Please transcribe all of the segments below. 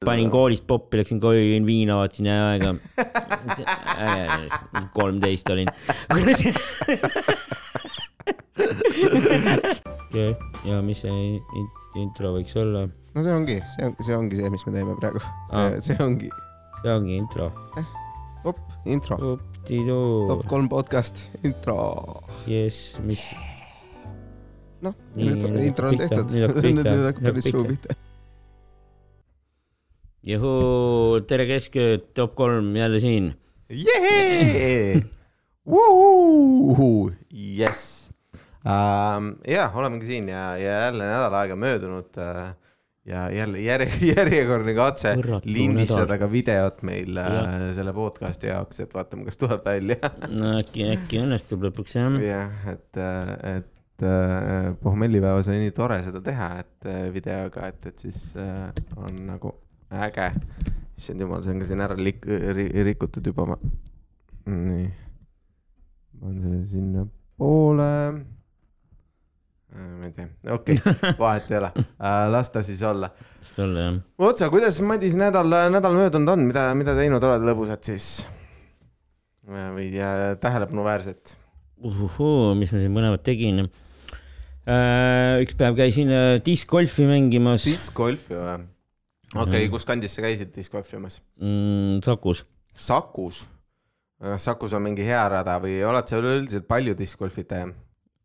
panin koolist poppi, läksin koju, jõin viina, vaatasin aega. kolmteist olin. ja mis see in- intro võiks olla? no see ongi, see on, see ongi see, mis me teeme praegu. See ongi see ongi intro. op, intro, top kolm podcast, intro. jess, mis, noh, nüüd on intro on tehtud, nüüd hakkab päris suu pihta. juhuu, tere keskööd, top kolm jälle siin. jess. ja olemegi siin ja, ja jälle nädal aega möödunud äh, ja jälle järje, järjekordne katse Võrratu lindistada ka videot meil äh, Jah. selle podcast'i jaoks, et vaatame, kas tuleb välja. no äkki, äkki õnnestub lõpuks jah. jah, et, et äh, pohmellipäevas oli nii tore seda teha, et videoga, et, et siis on nagu äge. issand jumal, see on ka siin ära lik-, rikutud juba nii. panen selle sinnapoole. ma ei tea, okei okay, vahet ei ole, las ta siis olla. sulle jah. otsa, kuidas Madis nädal, nädal möödunud on, mida, mida teinud oled lõbusat siis? või äh, tähelepanuväärset? uhuhuu, mis ma siin põnevat tegin. üks päev käisin äh, diskgolfi mängimas diskgolfi või? Okei okay,, kus kandis sa käisid diskgolfimas? mm, Sakus. Sakus? kas Sakus on mingi hea rada või oled sa üleüldiselt palju diskgolfitaja?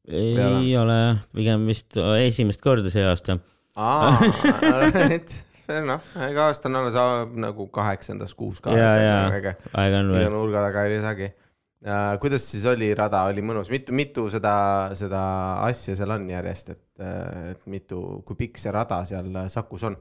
ei Peale. ole, pigem vist esimest korda see aasta. aa, et fair enough, ega aasta on alles a- nagu kaheksandas kuus ka. ja, ja aega on veel. nurga taga ei lisagi. kuidas siis oli rada, oli mõnus, mitu, mitu seda, seda asja seal on järjest, et, et mitu, kui pikk see rada seal Sakus on?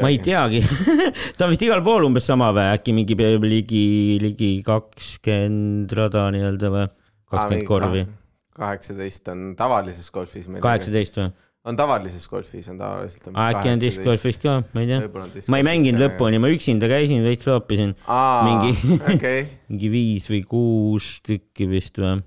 Ma ei. teagi ta on vist igal pool umbes sama või, äkki mingi ligi, ligi kakskümmend rada nii-öelda või? kakskümmend korvi., kaheksateist on tavalises golfis. kaheksateist või? on tavalises golfis on tavaliselt. äkki on diskgolfis ka, ma ei tea. ma ei mänginud. lõpuni, ma üksinda käisin, veits loopisin, mingi- okei, mingi viis või kuus tükki vist või.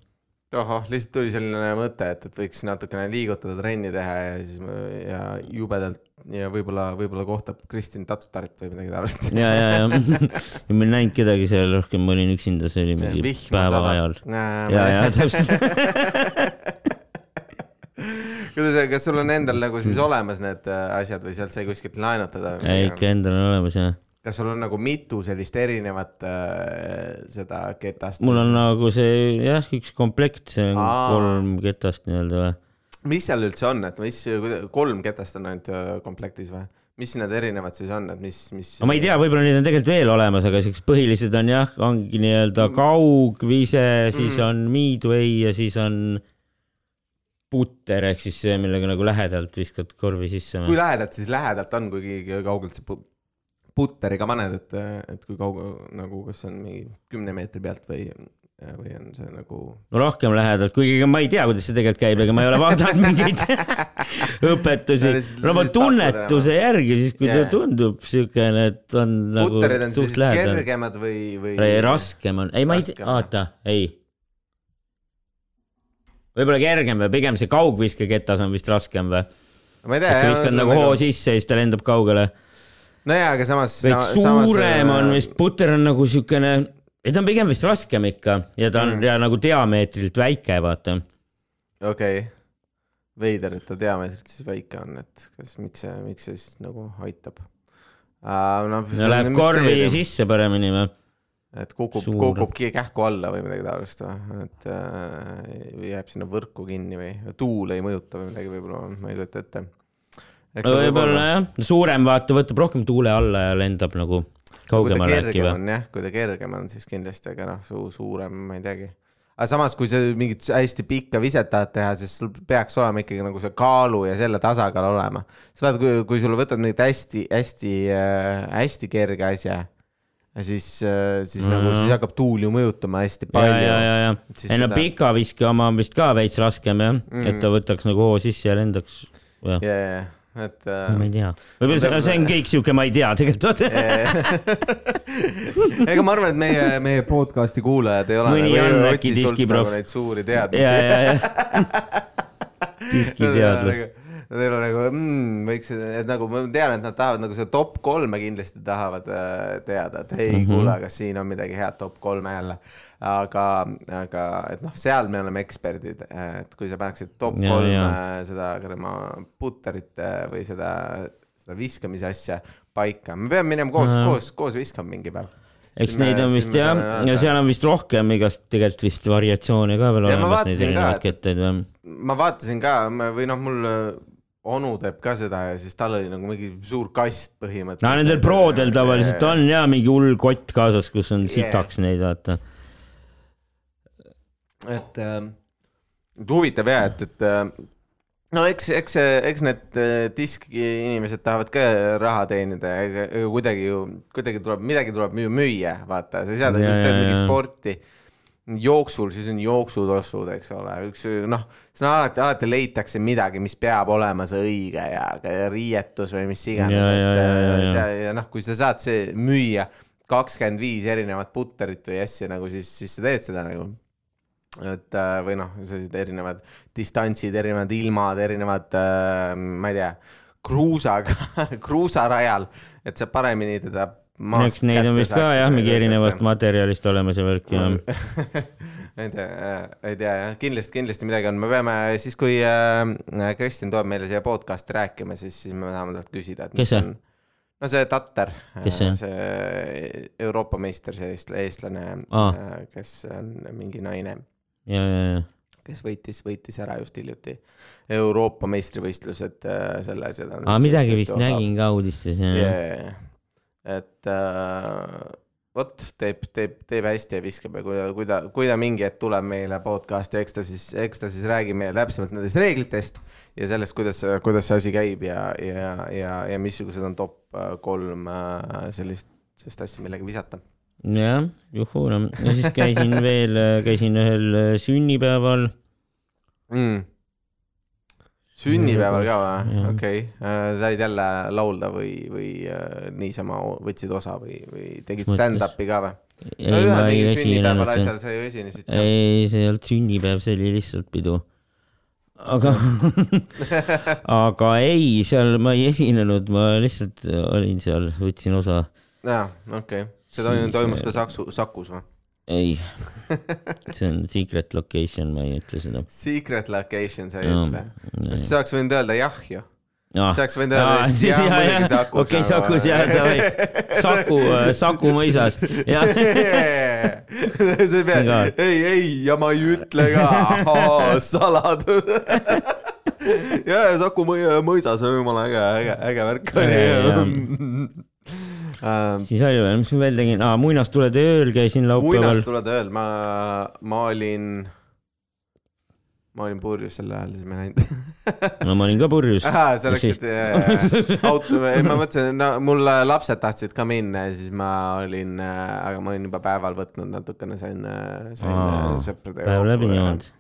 tohoh, lihtsalt tuli selline mõte, et, et võiks natukene liigutada, trenni teha ja siis ma- ja jubedalt ja võib-olla, võib-olla kohtab Kristin Tatarit või midagi taolist. ja, ja, ja ma ei näinud kedagi seal rohkem, ma olin üksinda, see oli mingi päeva ajal. ja, ja täpselt. kuidas, kas sul on endal nagu siis olemas need äh, asjad või sealt sai kuskilt laenutada? ei, ikka endal on olemas jah. Kas sul on nagu mitu sellist erinevat äh, seda ketast? mul on nagu see jah, üks komplekt, see on Aa. kolm ketast nii-öelda või. mis seal üldse on, et mis, kolm ketast on ainult äh, komplektis või? mis need erinevad siis on, et mis, mis? ma ei tea, võib-olla neid on tegelikult veel olemas, aga siuksed põhilised on jah, ongi nii-öelda kaugvise, siis Mhm. on midway ja siis on putter ehk siis see, millega nagu lähedalt viskad korvi sisse. kui lähedalt siis lähedalt on, kui kaugelt sa put- putteriga paned, et, et kui kaugel nagu, kas on mingi kümne meetri pealt või, või on see nagu? no rohkem lähedalt, kuigi ma ei tea, kuidas see tegelikult käib, ega ma ei ole vaadanud mingeid õpetusi No no ma tunnetuse pakkuda järgi, siis kui ta tundub siukene, et on nagu putterid on siis lähedal. kergemad või, või? raskem on, ei, ma ei tea, oota, ei. võib-olla kergem või pigem see kaugviskeketas on vist raskem või? ma ei et tea. sa viskad nagu hoo sisse ja siis ta lendab kaugele. nojaa, aga samas. veits suurem on vist, puter on nagu siukene, ei ta on pigem vist raskem ikka ja ta on Mm. ja nagu diameetrilt väike, vaata. okei okay.. veider, et ta diameetrilt siis väike on, et kas, miks see, miks see siis nagu aitab uh,? no, ja läheb korvi. sisse paremini või? et kukub, Suur. kukub ki- kähku alla või midagi taolist või, et äh, jääb sinna võrku kinni või tuul ei mõjuta või midagi võib-olla, ma ei kujuta ette. Võib-olla jah, suurem vaata võtab rohkem tuule alla ja lendab nagu kaugemale äkki kergem või? on jah, kui ta kergem on, siis kindlasti, aga noh, su suurem, ma ei teagi. aga samas, kui sa mingit hästi pikka viset tahad teha, siis sul peaks olema ikkagi nagu see kaalu ja selle tasakaal olema. sa vaata, kui, kui sulle võtad mingit hästi-hästi äh,, hästi kerge asja, siis, siis mm. nagu, Mhm. siis hakkab tuul ju mõjutama hästi ja, palju. ja, ja, ja, Siis ei no seda- pikaviske oma on vist ka veits raskem jah mm., et ta võtaks nagu hoo sisse ja lendaks. jah, ja, ja, et ma ei äh, tea, võib-olla see, see on kõik siuke, ma ei tea tegelikult. ega ma arvan, et meie, meie podcast'i kuulajad ei ole Mõni nagu, on äkki diskiproff. nagu neid suuri teadmisi. diskiteadlus. Neil on nagu mm, võiks, et nagu ma tean, et nad tahavad nagu seda top kolme kindlasti tahavad äh, teada, et ei mm -hmm. kuule, kas siin on midagi head top kolme jälle. aga, aga et noh, seal me oleme eksperdid, et kui sa paneksid top Ja, kolme ja. seda kuradi putterit või seda, seda viskamise asja paika, me peame minema koos Ahah., koos, koos viskama mingi päev. eks neid on vist jah, ja seal on vist rohkem igast tegelikult vist variatsioone ka veel olemas, neid erinevaid et- ketteid või? ma vaatasin ka või noh, mul onu teeb ka seda ja siis tal oli nagu mingi suur kast põhimõtteliselt. no nendel prodel tavaliselt on ja mingi hull kott kaasas, kus on Yeah. sitaks neid, vaata. et äh, huvitav ja, et, et äh, no eks, eks, eks need äh, diski inimesed tahavad ka raha teenida, ega kuidagi ju, kuidagi tuleb, midagi tuleb ju müüa, vaata, sa ei saa, kui Ja, sa ja, teed mingi ja. sporti jooksul, siis on jooksutossud, eks ole, üks noh, siin alati, alati leitakse midagi, mis peab olema see õige ja riietus või mis iganes, Ja, ja, ja, ja, ja. see- ja noh, kui sa saad see müüa kakskümmend viis erinevat putterit või asja nagu siis, siis sa teed seda nagu et äh, või noh, sellised erinevad distantsid, erinevad ilmad, erinevad äh,, ma ei tea, kruusaga, kruusarajal, et sa paremini teda eks neid on vist ka jah, mingi erinevast materjalist olemas ja värk ja. ei tea, ei tea jah, kindlasti, kindlasti midagi on, me peame siis, kui äh, Kristjan tuleb meile siia podcast'i rääkima, siis, siis me tahame talt küsida, et Kes see? on no see Tatter, Kes see see Euroopa meister, see eest- eestlane Aa. äh, kes on mingi naine ja, ja, ja. kes võitis, võitis ära just hiljuti Euroopa meistrivõistlused äh, selles aa, midagi 17 vist osa- nägin ka uudistes ja yeah.. Et äh, vot teeb, teeb, teeb hästi ja viskab ja kui ta, kui ta, kui ta mingi hetk tuleb meile podcast'i, eks ta siis, eks ta siis räägib meile täpsemalt nendest reeglitest ja sellest, kuidas, kuidas see asi käib ja, ja, ja, ja missugused on top äh, kolm äh, sellist, sellist asja, millega visata. jah, juhuu noh, ja siis käisin veel, käisin ühel äh, sünnipäeval. mm.. Sünnipäeval ka või okei okay., said jälle laulda või, või äh, niisama võtsid osa või, või tegid stand-up'i ka või? ei, ma ei esinenud asjal sa ju esinesid ei, see ei olnud sünnipäev, see oli lihtsalt pidu. aga, aga ei, seal ma ei esinenud, ma lihtsalt olin seal, võtsin osa. jaa, okei okay.. see toimus, äh, ka Saksu, Sakus või? ei, see on secret location, ma ei ütle seda. Secret location sa ei Jaa. ütle. sa oleks võinud öelda jah ju. Ah. sa oleks võinud öelda lihtsalt jah, muidugi Sakus. okei, Sakus jah, davai. Saku, Saku mõisas, jah. sa ei pea Ka., ei, ei ja ma ei ütle ka, saladus. ja, ja Saku mõi- mõisas jumala äge, äge, äge värk oli Äge,. siis oli veel, mis ma veel tegin, aa, muinastulede ööl käisin laupäeval. muinastuled ööl, ma, ma olin, ma olin purjus sel ajal, siis ma ei näinud. no ma olin ka purjus. sa läksid auto, ei ma mõtlesin, no mul lapsed tahtsid ka minna ja siis ma olin, aga ma olin juba päeval võtnud natukene, sain, sain Aa, äh, sõpradega. päev läbi joonud.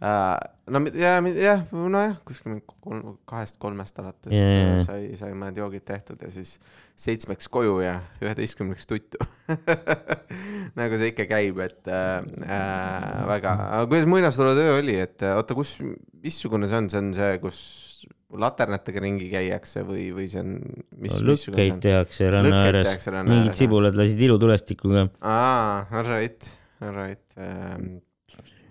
No mi- ja, jah, nojah, kuskil kolm, kahest-kolmest alates yeah. sai, sai mõned joogid tehtud ja siis seitsmeks koju ja üheteistkümneks tuttu nagu see ikka käib, et äh, äh, väga, aga kuidas muinasjututöö oli, et äh, oota, kus, missugune see on, see on see, kus laternatega ringi käiakse või, või see on, mis, see lõkkeid tehakse ranna ääres mingid jah. sibulad lasid ilutulestikuga. aa, alright, alright ähm..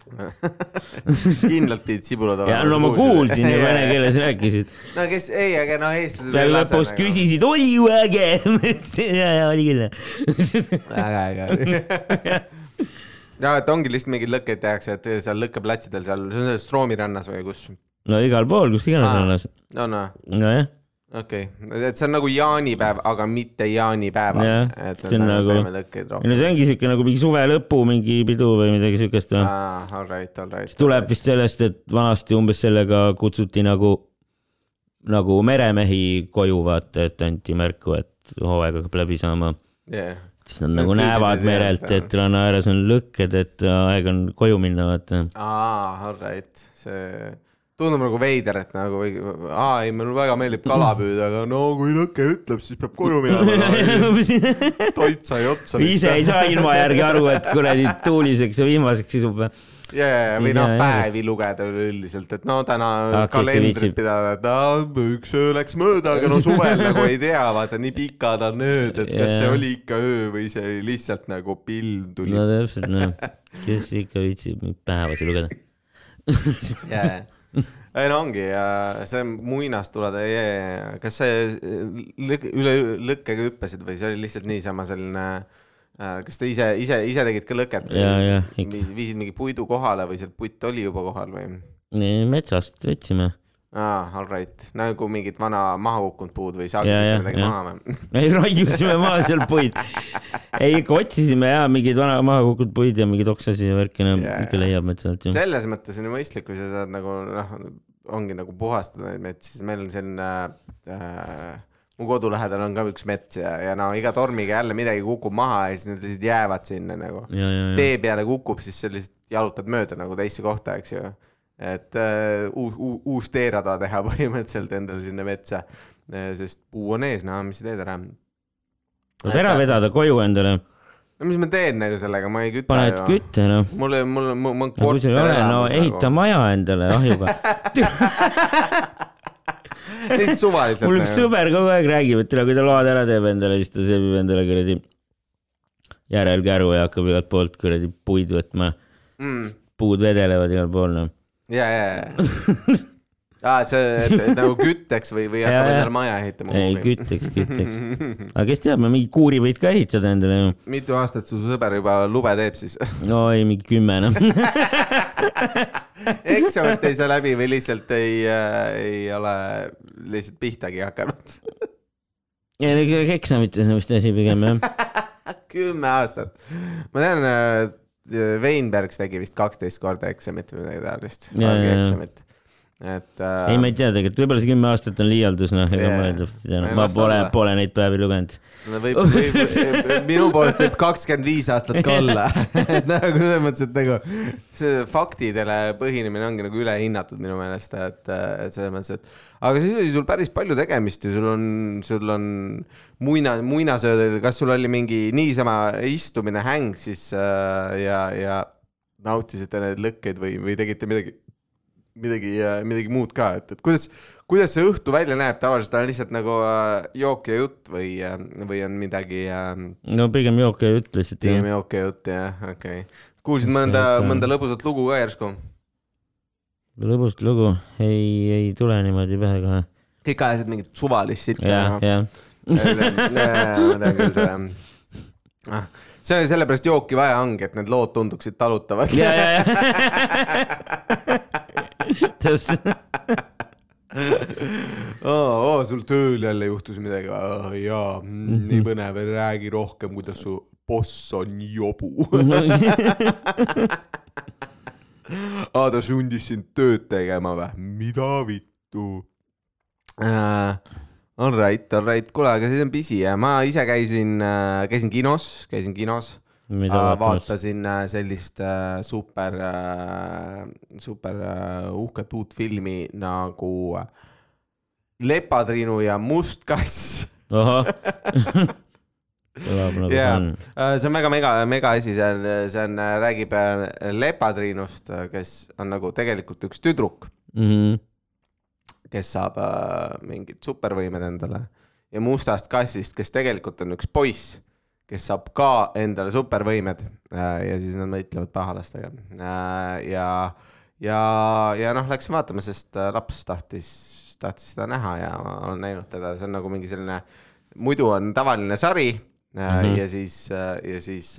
kindlalt pidid sibulad olema. no ma kuulsin ju vene keeles rääkisid. no kes, ei, aga no eestlased ja lõpus. küsisid, oli ju äge. ja, ja oli küll. väga äge. ja, et ongi lihtsalt mingeid lõkkeid tehakse, et seal lõkkeplatsidel seal, see on selles Stroomi rannas või kus? no igal pool, kus iganes rannas. no, no nojah, okei okay., et see on nagu jaanipäev, aga mitte jaanipäeval. Jah, et see on nagu- ei no see ongi siuke nagu mingi suve lõpu mingi pidu või midagi siukest. aa, all right, all right. tuleb vist sellest, et vanasti umbes sellega kutsuti nagu, nagu meremehi koju vaata, et anti märku, et hooaeg hakkab läbi saama. yeah.. siis nad nagu tüübid näevad merelt, et- et ranna ääres on lõkked, et aeg on koju minna, vaata. aa, all right, see tundub nagu veider, et nagu või, aa ei, mulle väga meeldib kala püüda, aga no kui lõke ütleb, siis peab koju minema. toit sai otsa. ise ei saa ilma järgi aru, et kuradi tuuliseks ja vihmaseks isub. ja, ja, ja või noh, päevi lugeda üleüldiselt, et no täna Ah, kalendrit pidada, et aa, üks öö läks mööda, aga no suvel nagu ei tea, vaata nii pikad on ööd, et kas see oli ikka öö või see oli lihtsalt nagu pilv tuli no täpselt, noh. kes ikka viitsib päevasi lugeda. ja, ja, ei no ongi ja see muinastulede jee, kas see lük- üle lõkkega hüppasid või see oli lihtsalt niisama selline äh, kas te ise, ise, ise tegid ka lõket. Viis- viisid mingi puidu kohale või sealt puit oli juba kohal või? metsast võtsime. aa, all right, nagu mingit vana maha kukkunud puud või saagisite midagi ja. maha või? ei, raiusime maha seal puid. ei, ikka otsisime ja mingeid vana maha kukkunud puid ja mingeid oksasid ja värki, no ikka jaa. leiab metsalt ju. selles mõttes on ju mõistlik, kui sa saad nagu noh, ongi nagu puhastada neid metsi, siis meil on selline äh, mu kodu lähedal on ka üks mets ja, ja no iga tormiga jälle midagi kukub maha ja siis need lihtsalt jäävad sinna nagu. tee peale kukub, siis sa lihtsalt jalutad mööda nagu teisse kohta, eks ju. Et äh, uus, uus teerada teha põhimõtteliselt endale sinna metsa. sest puu on ees, no mis sa teed ära. tuleb ära vedada koju endale, no mis ma teen nagu sellega, ma ei küta paned kütte, noh. mul, mul, mul, mul on no kui sul ei ole, no ehita maja endale ahjuga. lihtsalt suvaliselt. mul üks sõber kogu aeg räägib, et kui ta load ära teeb endale, siis ta sebib endale kuradi järelkäru ja hakkab igalt poolt kuradi puid võtma. mm.. puud vedelevad igal pool, noh. ja, ja, ja. aa, et see, nagu kütteks või, või hakkab endale maja ehitama. ei, kütteks, kütteks. aga kes teab, mingi kuuri võid ka ehitada endale ju. mitu aastat su sõber juba lube teeb siis? no ei, mingi kümme noh. eksamit ei saa läbi või lihtsalt ei äh,, ei ole lihtsalt pihtagi hakanud? eksamites on vist asi pigem jah. kümme aastat. ma tean äh,, Weinbergs tegi vist kaksteist korda eksamit või midagi taolist. Ja, ja, ja. eksamit. Et äh, ei, ma ei tea tegelikult, võib-olla see kümme aastat on liialdus, noh, ega Jaa. ma ei tea, ma pole pole neid päevi lugenud. no võib, võib, võib, minu poolest võib kakskümmend viis aastat ka olla. et nagu selles mõttes, et nagu see faktidele põhinemine ongi nagu ülehinnatud minu meelest, et, et selles mõttes, et aga siis oli sul päris palju tegemist ju, sul on, sul on muina, muinasöödel, kas sul oli mingi niisama istumine häng siis äh, ja, ja nautisite neid lõkkeid või, või tegite midagi, midagi, midagi muud ka, et, et kuidas, kuidas see õhtu välja näeb, tavaliselt on lihtsalt nagu äh, jook ja jutt või, või on midagi äh, no pigem jook ja jutt lihtsalt. pigem jook ja jutt jah, okei okay.. kuulsid mõnda, mõnda lõbusat lugu ka järsku? lõbust lugu, ei, ei tule niimoodi pähe kohe. kõik ajasid mingit suvalist sitta. jah, jah. Ah, see sellepärast jooki vaja ongi, et need lood tunduksid talutavad. täpselt. oo, oo, sul tööl jälle juhtus midagi, jaa, nii põnev, räägi rohkem, kuidas su boss on jobu. aa, ta sundis sind tööd tegema või? mida vittu uh,? All right, all right, kuule, aga see on pisi ja ma ise käisin, käisin kinos, käisin kinos? Vaatasin äh, sellist äh, super, super äh, uhket uut filmi nagu Lepatrinu ja Must kass. Nagu Jaa. see on väga mega, mega asi, see on, see on, räägib Lepatrinust, kes on nagu tegelikult üks tüdruk, Mhm. kes saab mingid supervõimed endale. Ja mustast kassist, kes tegelikult on üks poiss, kes saab ka endale supervõimed äh, ja siis nad võitlevad pahalastega äh, ja, ja, ja noh, läksin vaatama, sest äh, laps tahtis, tahtis seda näha ja ma olen näinud teda, see on nagu mingi selline, muidu on tavaline sari mm. -hmm. ja siis ja siis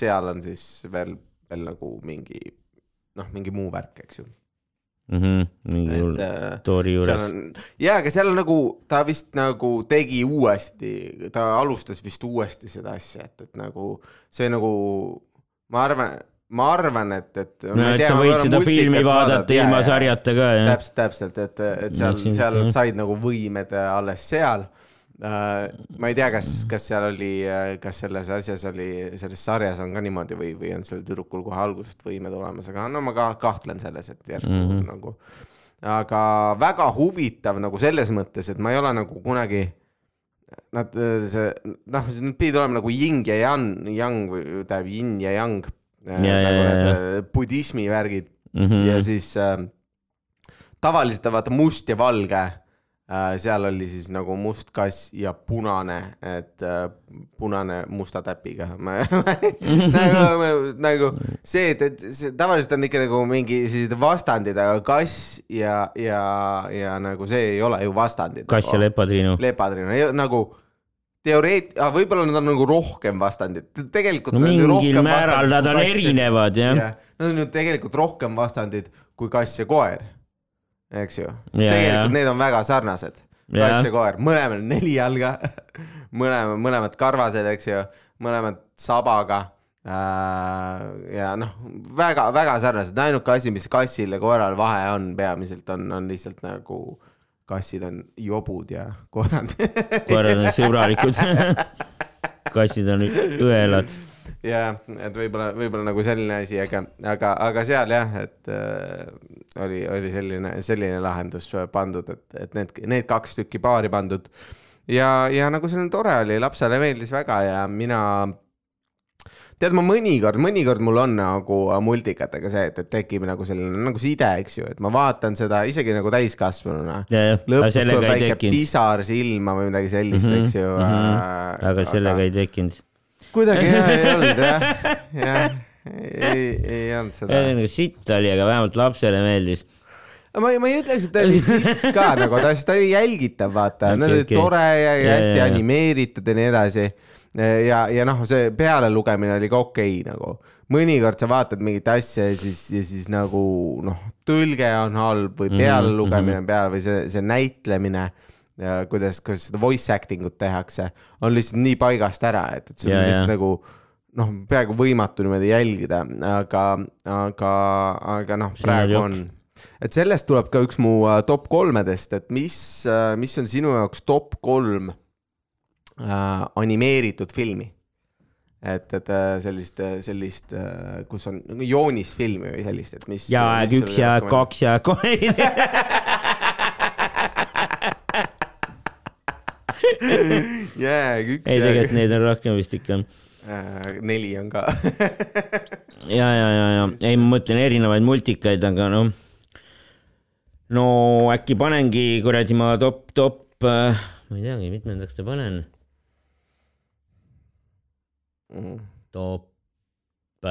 seal on siis veel, veel nagu mingi noh, mingi muu värk, eks ju. Mhm. mingi hull äh, story juures. jaa, aga seal nagu, ta vist nagu tegi uuesti, ta alustas vist uuesti seda asja, et, et nagu see nagu, ma arvan, ma arvan, et, et. no et sa võid seda filmi vaadata ilma. sarjata ka, jah. täpselt, täpselt, et, et seal seal said nagu võimed alles seal. Ma ei tea, kas, kas seal oli, kas selles asjas oli, selles sarjas on ka niimoodi või, või on sellel tüdrukul kohe algusest võimed olemas, aga no ma ka kahtlen selles, et järsku mm. -hmm. nagu aga väga huvitav nagu selles mõttes, et ma ei ole nagu kunagi Nad, see, noh, need pidid olema nagu yin ja yang, yang või tähendab yin ja yang. Ja, nagu ja, need budismi värgid mm. -hmm. ja siis äh, tavaliselt vaata must ja valge äh,, seal oli siis nagu must kass ja punane, et äh, punane musta täpiga. nagu, nagu see, et, et see tavaliselt on ikka nagu mingi sellised vastandid, aga kass ja, ja, ja nagu see ei ole ju vastandid. kass ja lepatriinu. lepatriin, nagu teoreet-, võib-olla nad on nagu rohkem vastandid, tegelikult. no mingil määral nad on. erinevad jah ja.. nad on ju tegelikult rohkem vastandid kui kass ja koer, eks ju. Jaa, tegelikult jaa. need on väga sarnased, kass ja koer, mõlemal neli jalga, mõlema, mõlemad karvased, eks ju, mõlemad sabaga. ja noh, väga-väga sarnased, ainuke asi, mis kassil ja koeral vahe on peamiselt on, on lihtsalt nagu kassid on jobud ja koerad koerad on sõbralikud. kassid on õelad. jah, et võib-olla, võib-olla nagu selline asi, aga, aga, aga seal jah, et äh, oli, oli selline, selline lahendus pandud, et, et need, need kaks tükki paari pandud. ja, ja nagu selline tore oli, lapsele meeldis väga ja mina tead, ma mõnikord, mõnikord mul on nagu multikatega see, et, et tekib nagu selline nagu side, eks ju, et ma vaatan seda isegi nagu täiskasvanuna. ja, aga lõpus tuleb väike pisar silma või midagi sellist mm, -hmm, eks ju mhm. äh, aga sellega ei tekkinud. Kuidagi jah ei olnud jah, jah, ei, ei olnud seda. nagu sitt oli, aga vähemalt lapsele meeldis. ma ei, ma ei ütleks, et ta oli sitt ka nagu, ta, ta oli jälgitav, vaata okay,, okay. okei. tore ja, ja hästi ja, ja. animeeritud ja nii edasi. ja, ja noh, see pealelugemine oli ka okei okay, nagu. mõnikord sa vaatad mingit asja ja siis, ja siis nagu noh, tõlge on halb või Mhm, pealelugemine on peal või see, see näitlemine ja kuidas, kuidas seda voice acting ut tehakse, on lihtsalt nii paigast ära, et, et sul Ja, on ja. lihtsalt nagu noh, peaaegu võimatu niimoodi jälgida, aga, aga, aga noh, praegu on. et sellest tuleb ka üks mu äh, top kolmedest, et mis, mis on sinu jaoks top kolm äh, animeeritud filmi? et, et äh, sellist, sellist, kus on joonisfilmi või sellist, et mis. jääg üks, jääg. kaks, jääg kolm. jääg üks, ei, tegelikult neid on rohkem vist ikka. äh, neli on ka ja, ja, ja, ja ei, ma mõtlen erinevaid multikaid, aga noh. no äkki panengi kuradi ma top, top, ma ei teagi, mitmendaks ta panen. Mhm. top äh,,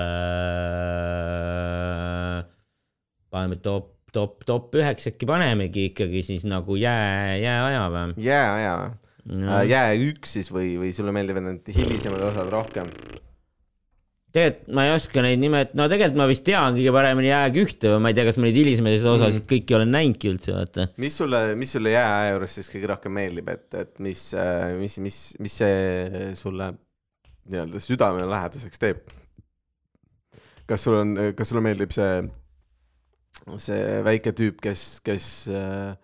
paneme top, top, top üheks äkki panemegi ikkagi siis nagu jää, jääaja või? jääaja või? Jää üks siis või, või sulle meeldivad need hilisemad osad rohkem? tegelikult ma ei oska neid nimetada, no tegelikult ma vist tean kõige paremini jääg ühte või ma ei tea, kas ma neid hilisemaid osasid Mhm. kõiki olen näinudki üldse, vaata. mis sulle, mis sulle jääaja juures siis kõige rohkem meeldib, et, et mis, mis, mis, mis see sulle nii-öelda südamele lähedaseks teeb? kas sul on, kas sulle meeldib see, see väike tüüp, kes, kes äh,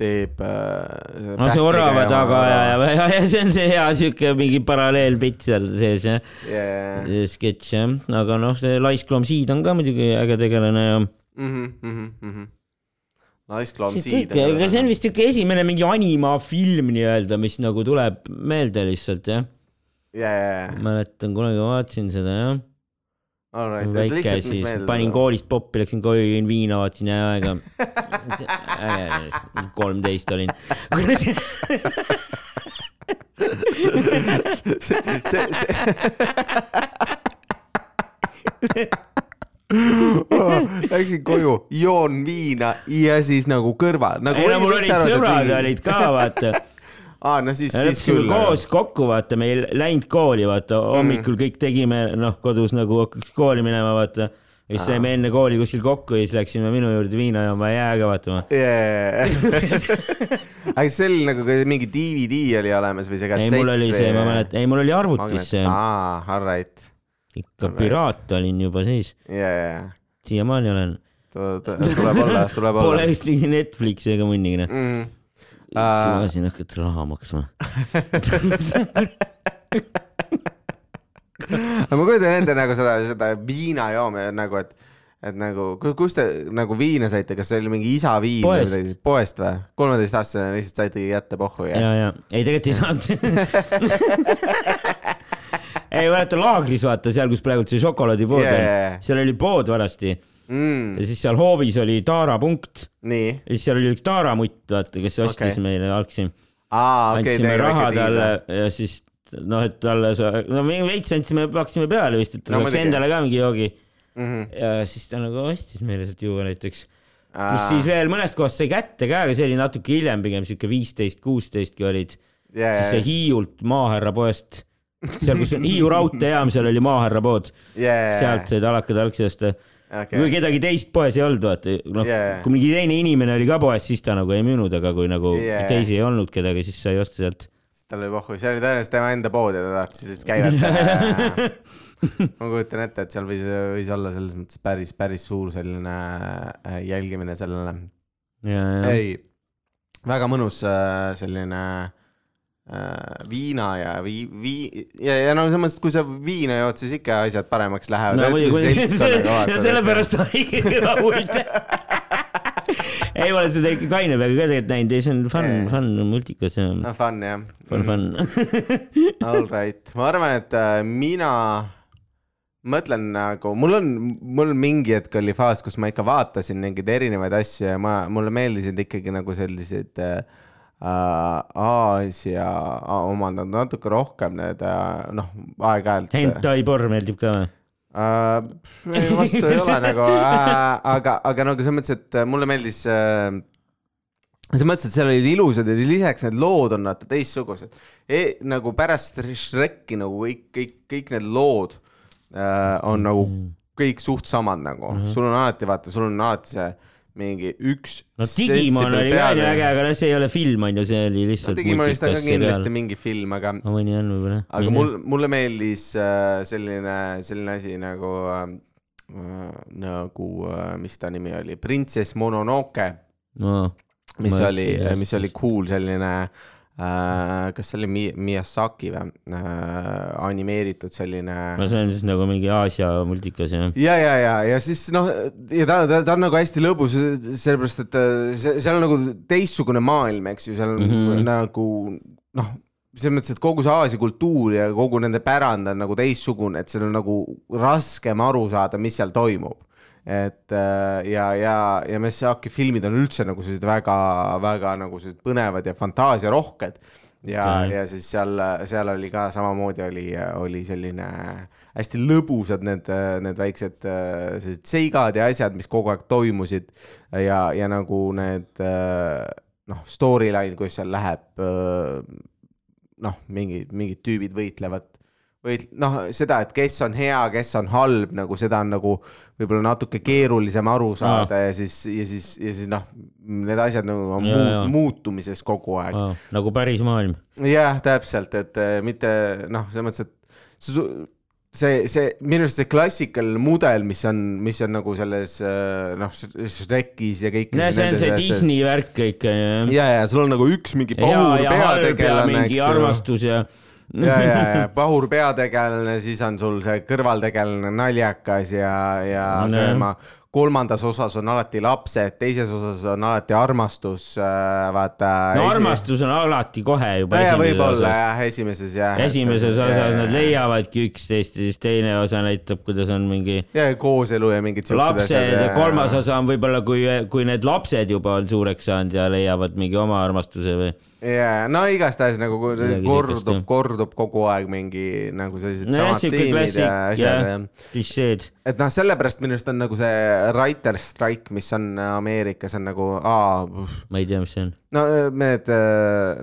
teeb äh, no see orava taga ja, ja, ja, ja see on see hea siuke mingi paralleelpilt seal sees jah, yeah. see sketš jah, aga noh, see Laiskloom Seed on ka muidugi äge tegelane ja. mm. -hmm, mm -hmm. See Seed. aga see on vist siuke esimene mingi animafilm nii-öelda, mis nagu tuleb meelde lihtsalt jah. yeah.. mäletan kunagi vaatasin seda jah Alright, et lihtsalt, mis siis meeldib. panin koolist poppi, läksin koju, jõin viina, vaatasin äge, kolmteist olin. see, see, see. Läksin koju, joon viina ja siis nagu kõrval nagu. ei no mul olid sõbrad olid ka vaata. aa, no siis, siis küll. koos kokku, vaata, me ei läinud kooli, vaata, hommikul kõik tegime, noh, kodus nagu hakkaks kooli minema, vaata. ja siis saime enne kooli kuskil kokku ja siis läksime minu juurde viina jooma ja jääga vaatama. aga see oli nagu mingi DVD oli olemas või see ei, kassett mul oli see, ma mäletan, ei, mul oli arvutis see, aa, alright. ikka piraat olin juba siis, ja. siiamaani olen. tuleb olla, tuleb Pole olla. ühtegi Netflixi ega munnigi, noh. Mm. Suvasin hakata raha maksma. aga ma kujutan ette nagu seda, seda viinajoome nagu, et, et nagu, kus te nagu viina saite, kas see oli mingi isa viin või Poest. midagi, poest või? kolmeteistaastasena lihtsalt saitegi kätte pohhu ja, ja, ja ei tegelikult ei saanud ei mäleta laagris vaata seal, kus praegu see šokolaadipood Jaa, on jaa, jaa. seal oli pood vanasti mm, ja siis seal hoovis oli Taara punkt nii, ja siis seal oli üks Taara mutt, vaata, kes ostis okay. meile algsi andsime okay,, raha talle ja siis noh, et talle no me veits andsime, maksime peale vist, et ta No saaks endale ka mingi joogi mm. -hmm. ja siis ta nagu ostis meile sealt juua näiteks. pluss siis veel mõnest kohast sai kätte ka, aga see oli natuke hiljem, pigem siuke viisteist, kuusteistki olid. yeah, siis see Hiiult Maahärra poest, seal, kus on Hiiu raudteejaam, seal oli Maahärra pood, yeah, sealt said alakad algsi osta. Okay. kui kedagi teist poes ei olnud, vaata, noh Jaa. kui mingi teine inimene oli ka poes, siis ta nagu ei müünud, aga kui nagu Jaa. teisi ei olnud kedagi, siis sai osta sealt. tal oli pohhu, see oli tõenäoliselt tema enda pood ja ta tahtis lihtsalt käivata. ma kujutan ette, et seal võis, võis olla selles mõttes päris, päris suur selline äh, jälgimine sellele. ei, väga mõnus äh, selline viina ja vii-, vii- ja, ja no selles mõttes, et kui sa viina jood, siis ikka asjad paremaks lähevad. no ja sellepärast oli ikkagi rahulik. ei, ma olen seda ikka kaine peaga ka tegelikult näinud, ei see on fun fun multikas ja no fun jah. fun, fun. All right, ma arvan, et äh, mina mõtlen nagu, mul on, mul mingi hetk oli faas, kus ma ikka vaatasin mingeid erinevaid asju ja ma, mulle meeldisid ikkagi nagu sellised äh, Aasia omad, nad natuke rohkem need äh, noh, aeg-ajalt. Hentai porr meeldib ka või? äh,. vastu ei ole nagu äh,, aga, aga nagu selles mõttes, et mulle meeldis äh, selles mõttes, et seal olid ilusad ja lisaks need lood on vaata teistsugused e,. nagu pärast Shreki nagu kõik, kõik, kõik need lood äh, on nagu kõik suht samad nagu mm, -hmm. sul on alati vaata, sul on alati see mingi üks. no Digimon oli ka nii äge, aga noh, see ei ole film on ju, see oli no lihtsalt Digimonist on ka kindlasti seriaal. mingi film, aga no mõni on võib-olla. aga mul, mulle meeldis äh, selline, selline asi nagu äh,, nagu äh,, mis ta nimi oli, Princess Mononoke, no,. mis oli mis oli cool selline äh,, kas see oli Mi- Miyazaki või äh,, animeeritud selline no see on siis nagu mingi Aasia multikas jah. ja, ja, ja, ja siis noh, ja ta, ta, ta on nagu hästi lõbus, sellepärast et äh, seal on nagu teistsugune maailm, eks ju, seal on mm. -hmm. nagu noh, selles mõttes, et kogu see Aasia kultuur ja kogu nende pärand on nagu teistsugune, et seal on nagu raskem aru saada, mis seal toimub. Et äh, ja, ja, ja Miyazaki filmid on üldse nagu sellised väga-väga nagu sellised põnevad ja fantaasiarohked. Ja okay., ja siis seal, seal oli ka samamoodi oli, oli selline hästi lõbusad need, need väiksed äh, sellised seigad ja asjad, mis kogu aeg toimusid. Ja, ja nagu need äh, noh, storyline, kuidas seal läheb, noh, mingid, mingid tüübid võitlevad võit-, noh, seda, et kes on hea, kes on halb, nagu seda on nagu võib-olla natuke keerulisem aru saada ja siis, ja siis, ja siis noh, need asjad nagu on Jaa, muu, jaa. muutumises kogu aeg. nagu päris maailm. jah, täpselt, et äh, mitte noh, selles mõttes, et see see, see minu arust see klassikaline mudel, mis on, mis on nagu selles äh, noh, Shrekis ja kõik. no see on see Disney värk jah. ja, ja sul on nagu üks mingi pahur ja ja peategelane, mingi armastus ja. ja, ja, ja pahur peategelane, siis on sul see kõrvaltegelane naljakas ja, ja No, tema kolmandas osas on alati lapsed, teises osas on alati armastus, vaata. no armastus on alati kohe juba ja, ja esimeses võib-olla jah, esimeses jah. esimeses osas nad. leiavadki üksteist ja siis teine osa näitab, kuidas on mingi ja, ja kooselu ja mingid siuksed lapsed ja kolmas osa on võib-olla, kui, kui need lapsed juba on suureks saanud ja leiavad mingi oma armastuse või. ja, no igastahes nagu Midagi kordub kordub kogu aeg mingi nagu sellised nojah, samad tiimid ja asjad ja, klišeed. et noh, sellepärast minu arust on nagu see writer strike, mis on Ameerikas on nagu, aa, ma ei tea, mis see on. no need,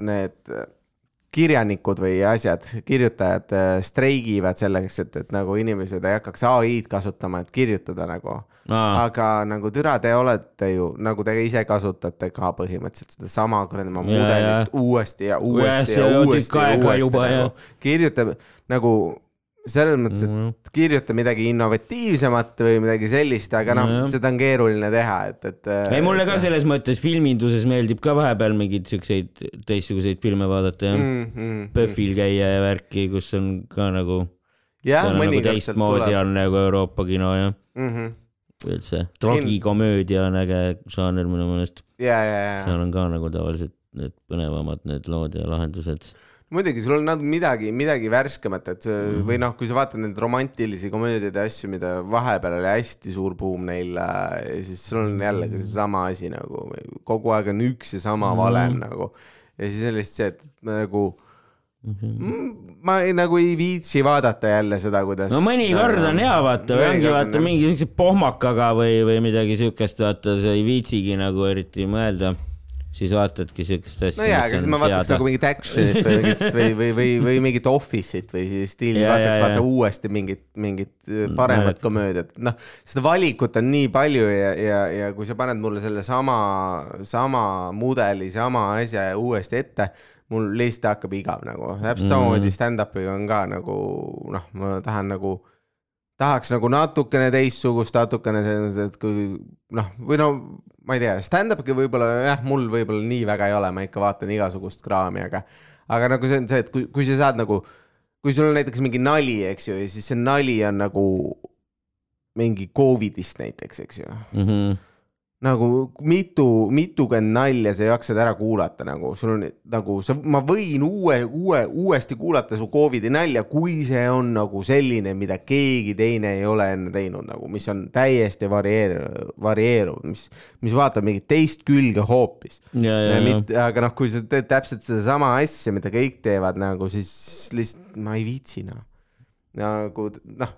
need kirjanikud või asjad, kirjutajad äh, streigivad selleks, et, et nagu inimesed ei hakkaks ai-d kasutama, et kirjutada nagu. Aga nagu türa, te olete ju nagu te ise kasutate ka põhimõtteliselt sedasama kuradi oma Ja, mudelit ja. uuesti ja uuesti ja on uuesti tükk ja uuesti nagu kirjutab nagu selles mõttes, Mhm. et kirjuta midagi innovatiivsemat või midagi sellist, aga noh Nojah., seda on keeruline teha, et, et. ei, mulle ka selles mõttes filminduses meeldib ka vahepeal mingeid siukseid teistsuguseid filme vaadata jah mm,. mm, mm, PÖFFil käia ja värki, kus on ka nagu, jah, nagu mõnikord sealt teistmoodi tuleb on nagu Euroopa kino ja mm. -hmm. üldse, tragikomöödia on äge žanr minu meelest, ja, ja, ja seal on ka nagu tavaliselt need põnevamad need lood ja lahendused. muidugi sul on nagu midagi, midagi värskemat, et see- või noh, kui sa vaatad neid romantilisi komöödiaid ja asju, mida vahepeal oli hästi suur buum neil, ja siis sul on jällegi seesama asi nagu kogu aeg on üks ja sama valem nagu. Ja siis on lihtsalt see, et nagu mm, ma ei, nagu ei viitsi vaadata jälle seda, kuidas. no mõnikord on hea vaata, või ongi vaata. mingi siukse pohmakaga või, või midagi siukest, vaata sa ei viitsigi nagu eriti mõelda, siis vaatadki siukest asja. no jaa, aga siis ma vaataks nagu mingit action'it või mingit või, või, või, või mingit Office'it või siis stiilis Jaa, vaataks jaa, vaata jaa. uuesti mingit, mingit äh, paremat mäletan. komöödiat, noh, seda valikut on nii palju ja, ja, ja kui sa paned mulle selle sama, sama mudeli, sama asja uuesti ette, mul lihtsalt hakkab igav nagu, täpselt Mhm. samamoodi stand-up'iga on ka nagu noh, ma tahan nagu tahaks nagu natukene teistsugust, natukene selles, et kui noh, või no ma ei tea, stand-up'i võib-olla jah, mul võib-olla nii väga ei ole, ma ikka vaatan igasugust kraami, aga aga nagu see on see, et kui, kui sa saad nagu, kui sul on näiteks mingi nali, eks ju, ja siis see nali on nagu mingi Covidist näiteks, eks ju mm. -hmm. Nagu mitu, mitukümmend nalja sa jaksad ära kuulata, nagu sul on nagu sa, ma võin uue, uue, uuesti kuulata su Covidi nalja, kui see on nagu selline, mida keegi teine ei ole enne teinud nagu, mis on täiesti varieeruv, varieeruv, mis, mis vaatab mingit teist külge hoopis. aga noh, kui sa teed täpselt sedasama asja, mida kõik teevad nagu, siis lihtsalt ma ei viitsi noh. Nagu noh,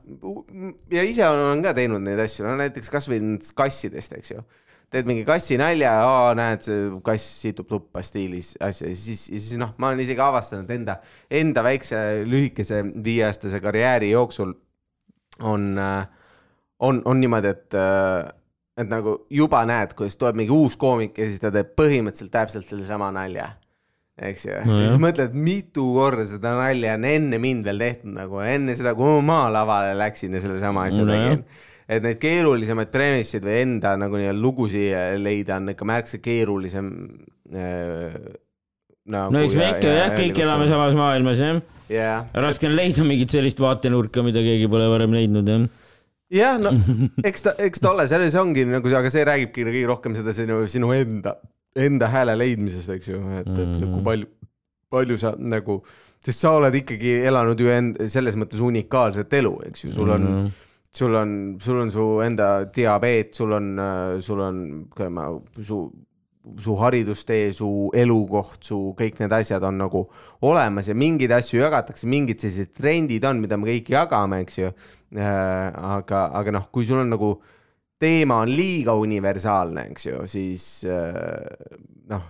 ja ise olen ka teinud neid asju, no näiteks kasvõi nendest kassidest, eks ju teed mingi kassi nalja, näed, see kass situb tuppa stiilis asja. Ja siis, siis noh, ma olen isegi avastanud enda, enda väikse lühikese viieaastase karjääri jooksul on, on, on niimoodi, et, et nagu juba näed, kuidas tuleb mingi uus koomik ja siis ta teeb põhimõtteliselt täpselt sellesama nalja. Eks ju? No,, ja siis mõtled, mitu korda seda nalja on enne mind veel tehtud nagu enne seda, kui ma lavale läksin ja sellesama asja No tegin et neid keerulisemaid premisseid või enda nagu nii-öelda lugusid leida on ikka märksa keerulisem äh,. nagu no eks me ikka jah, kõik elame samas maailmas jah. jah, raske on leida mingit sellist vaatenurka, mida keegi pole varem leidnud jah. jah, no eks ta, eks ta ole, selles ongi nagu, aga see räägibki kõige rohkem seda sinu, sinu enda, enda hääle leidmisest, eks ju, et, et Mhm. kui palju, palju sa nagu, sest sa oled ikkagi elanud ju end-, selles mõttes unikaalset elu, eks ju, sul on mm, -hmm. Sul on, sul on su enda diabeet, sul on, sul on, ütleme, su su haridustee, su elukoht, su kõik need asjad on nagu olemas ja mingeid asju jagatakse, mingid sellised trendid on, mida me kõik jagame, eks ju. aga, aga noh, kui sul on nagu teema on liiga universaalne, eks ju, siis äh, noh,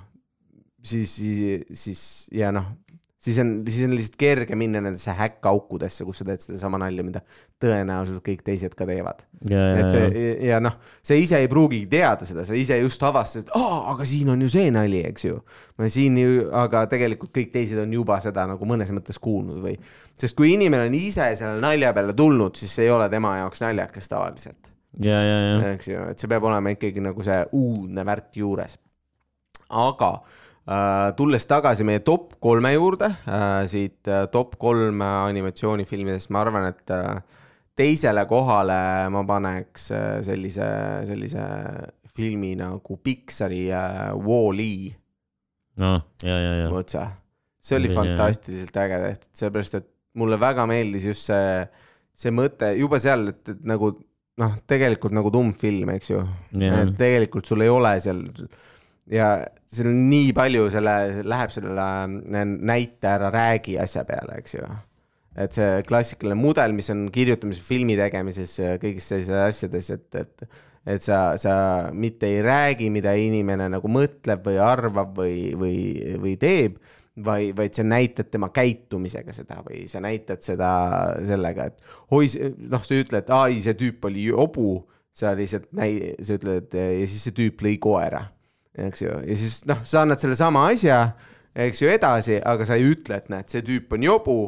siis, siis, siis ja noh, siis on, siis on lihtsalt kerge minna nendesse häkkaukudesse, kus sa teed sedasama nalja, mida tõenäoliselt kõik teised ka teevad. ja et, see ja noh, sa ise ei pruugigi teada seda, sa ise just avastasid, et aa, aga siin on ju see nali, eks ju. siin ju, aga tegelikult kõik teised on juba seda nagu mõnes mõttes kuulnud või, sest kui inimene on ise selle nalja peale tulnud, siis see ei ole tema jaoks naljakas tavaliselt, ja, ja, ja, eks ju, et see peab olema ikkagi nagu see uudne värk juures. aga äh, tulles tagasi meie top kolme juurde äh,, siit äh, top kolm äh, animatsioonifilmidest, ma arvan, et äh, teisele kohale ma paneks äh, sellise, sellise filmi nagu Pixari äh, Wall-E noh, ja, ja, ja, otse. see oli Jaa. fantastiliselt äge tehtud, sellepärast et mulle väga meeldis just see, see mõte juba seal, et, et nagu noh, tegelikult nagu tumm film, eks ju. Tegelikult sul ei ole seal ja seal on nii palju selle, läheb sellele äh, näite ära räägi asja peale, eks ju. et see klassikaline mudel, mis on kirjutamises, filmi tegemises, kõigis sellistes asjades, et, et et sa, sa mitte ei räägi, mida inimene nagu mõtleb või arvab või, või, või teeb, vaid, vaid sa näitad tema käitumisega seda või sa näitad seda sellega, et oi, noh, sa ütled, ai, see tüüp oli jobu, sa lihtsalt näi-, sa ütled ja siis see tüüp lõi koera, eks ju, ja siis noh, sa annad sellesama asja, eks ju, edasi, aga sa ei ütle, et näed, see tüüp on jobu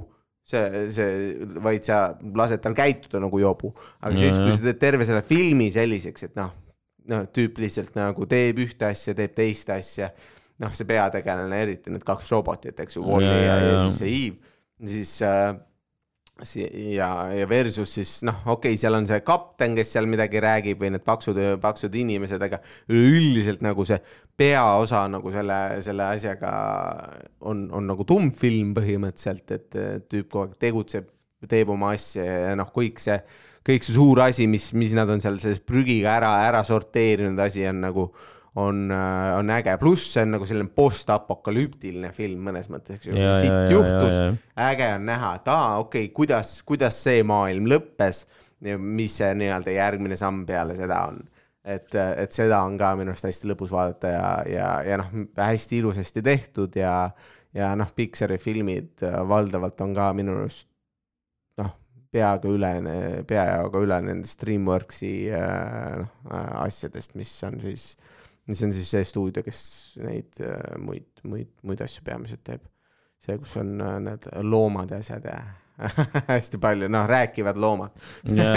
see, see, vaid sa lased tal käituda nagu jobu. aga siis, kui sa teed terve selle filmi selliseks, et noh, noh, tüüp lihtsalt nagu teeb ühte asja, teeb teist asja, noh, see peategelane, eriti need kaks robotit, eks ju, Wall-E ja, ja, ja siis see Eve, siis äh, ja, ja versus siis noh, okei okay,, seal on see kapten, kes seal midagi räägib või need paksud, paksud inimesed, aga üleüldiselt nagu see peaosa nagu selle, selle asjaga on, on nagu tummfilm põhimõtteliselt, et tüüp kogu aeg tegutseb, teeb oma asja ja noh, kõik see, kõik see suur asi, mis, mis nad on seal selles prügiga ära, ära sorteerinud asi on nagu on, on äge, pluss see on nagu selline postapokalüptiline film mõnes mõttes, eks ju. Siit juhtus. äge on näha, et aa, okei okay,, kuidas, kuidas see maailm lõppes mis see nii-öelda järgmine samm peale seda on. et, et seda on ka minu arust hästi lõbus vaadata ja, ja, ja noh, hästi ilusasti tehtud ja, ja noh, Pixari filmid äh, valdavalt on ka minu arust noh, peaaegu üle, peajaoga üle nendest Dreamworksi äh, noh äh, asjadest, mis on siis, mis on siis see stuudio, kes neid äh, muid, muid, muid asju peamiselt teeb see, kus on äh, need loomad ja asjad ja hästi palju, noh, rääkivad loomad. ja,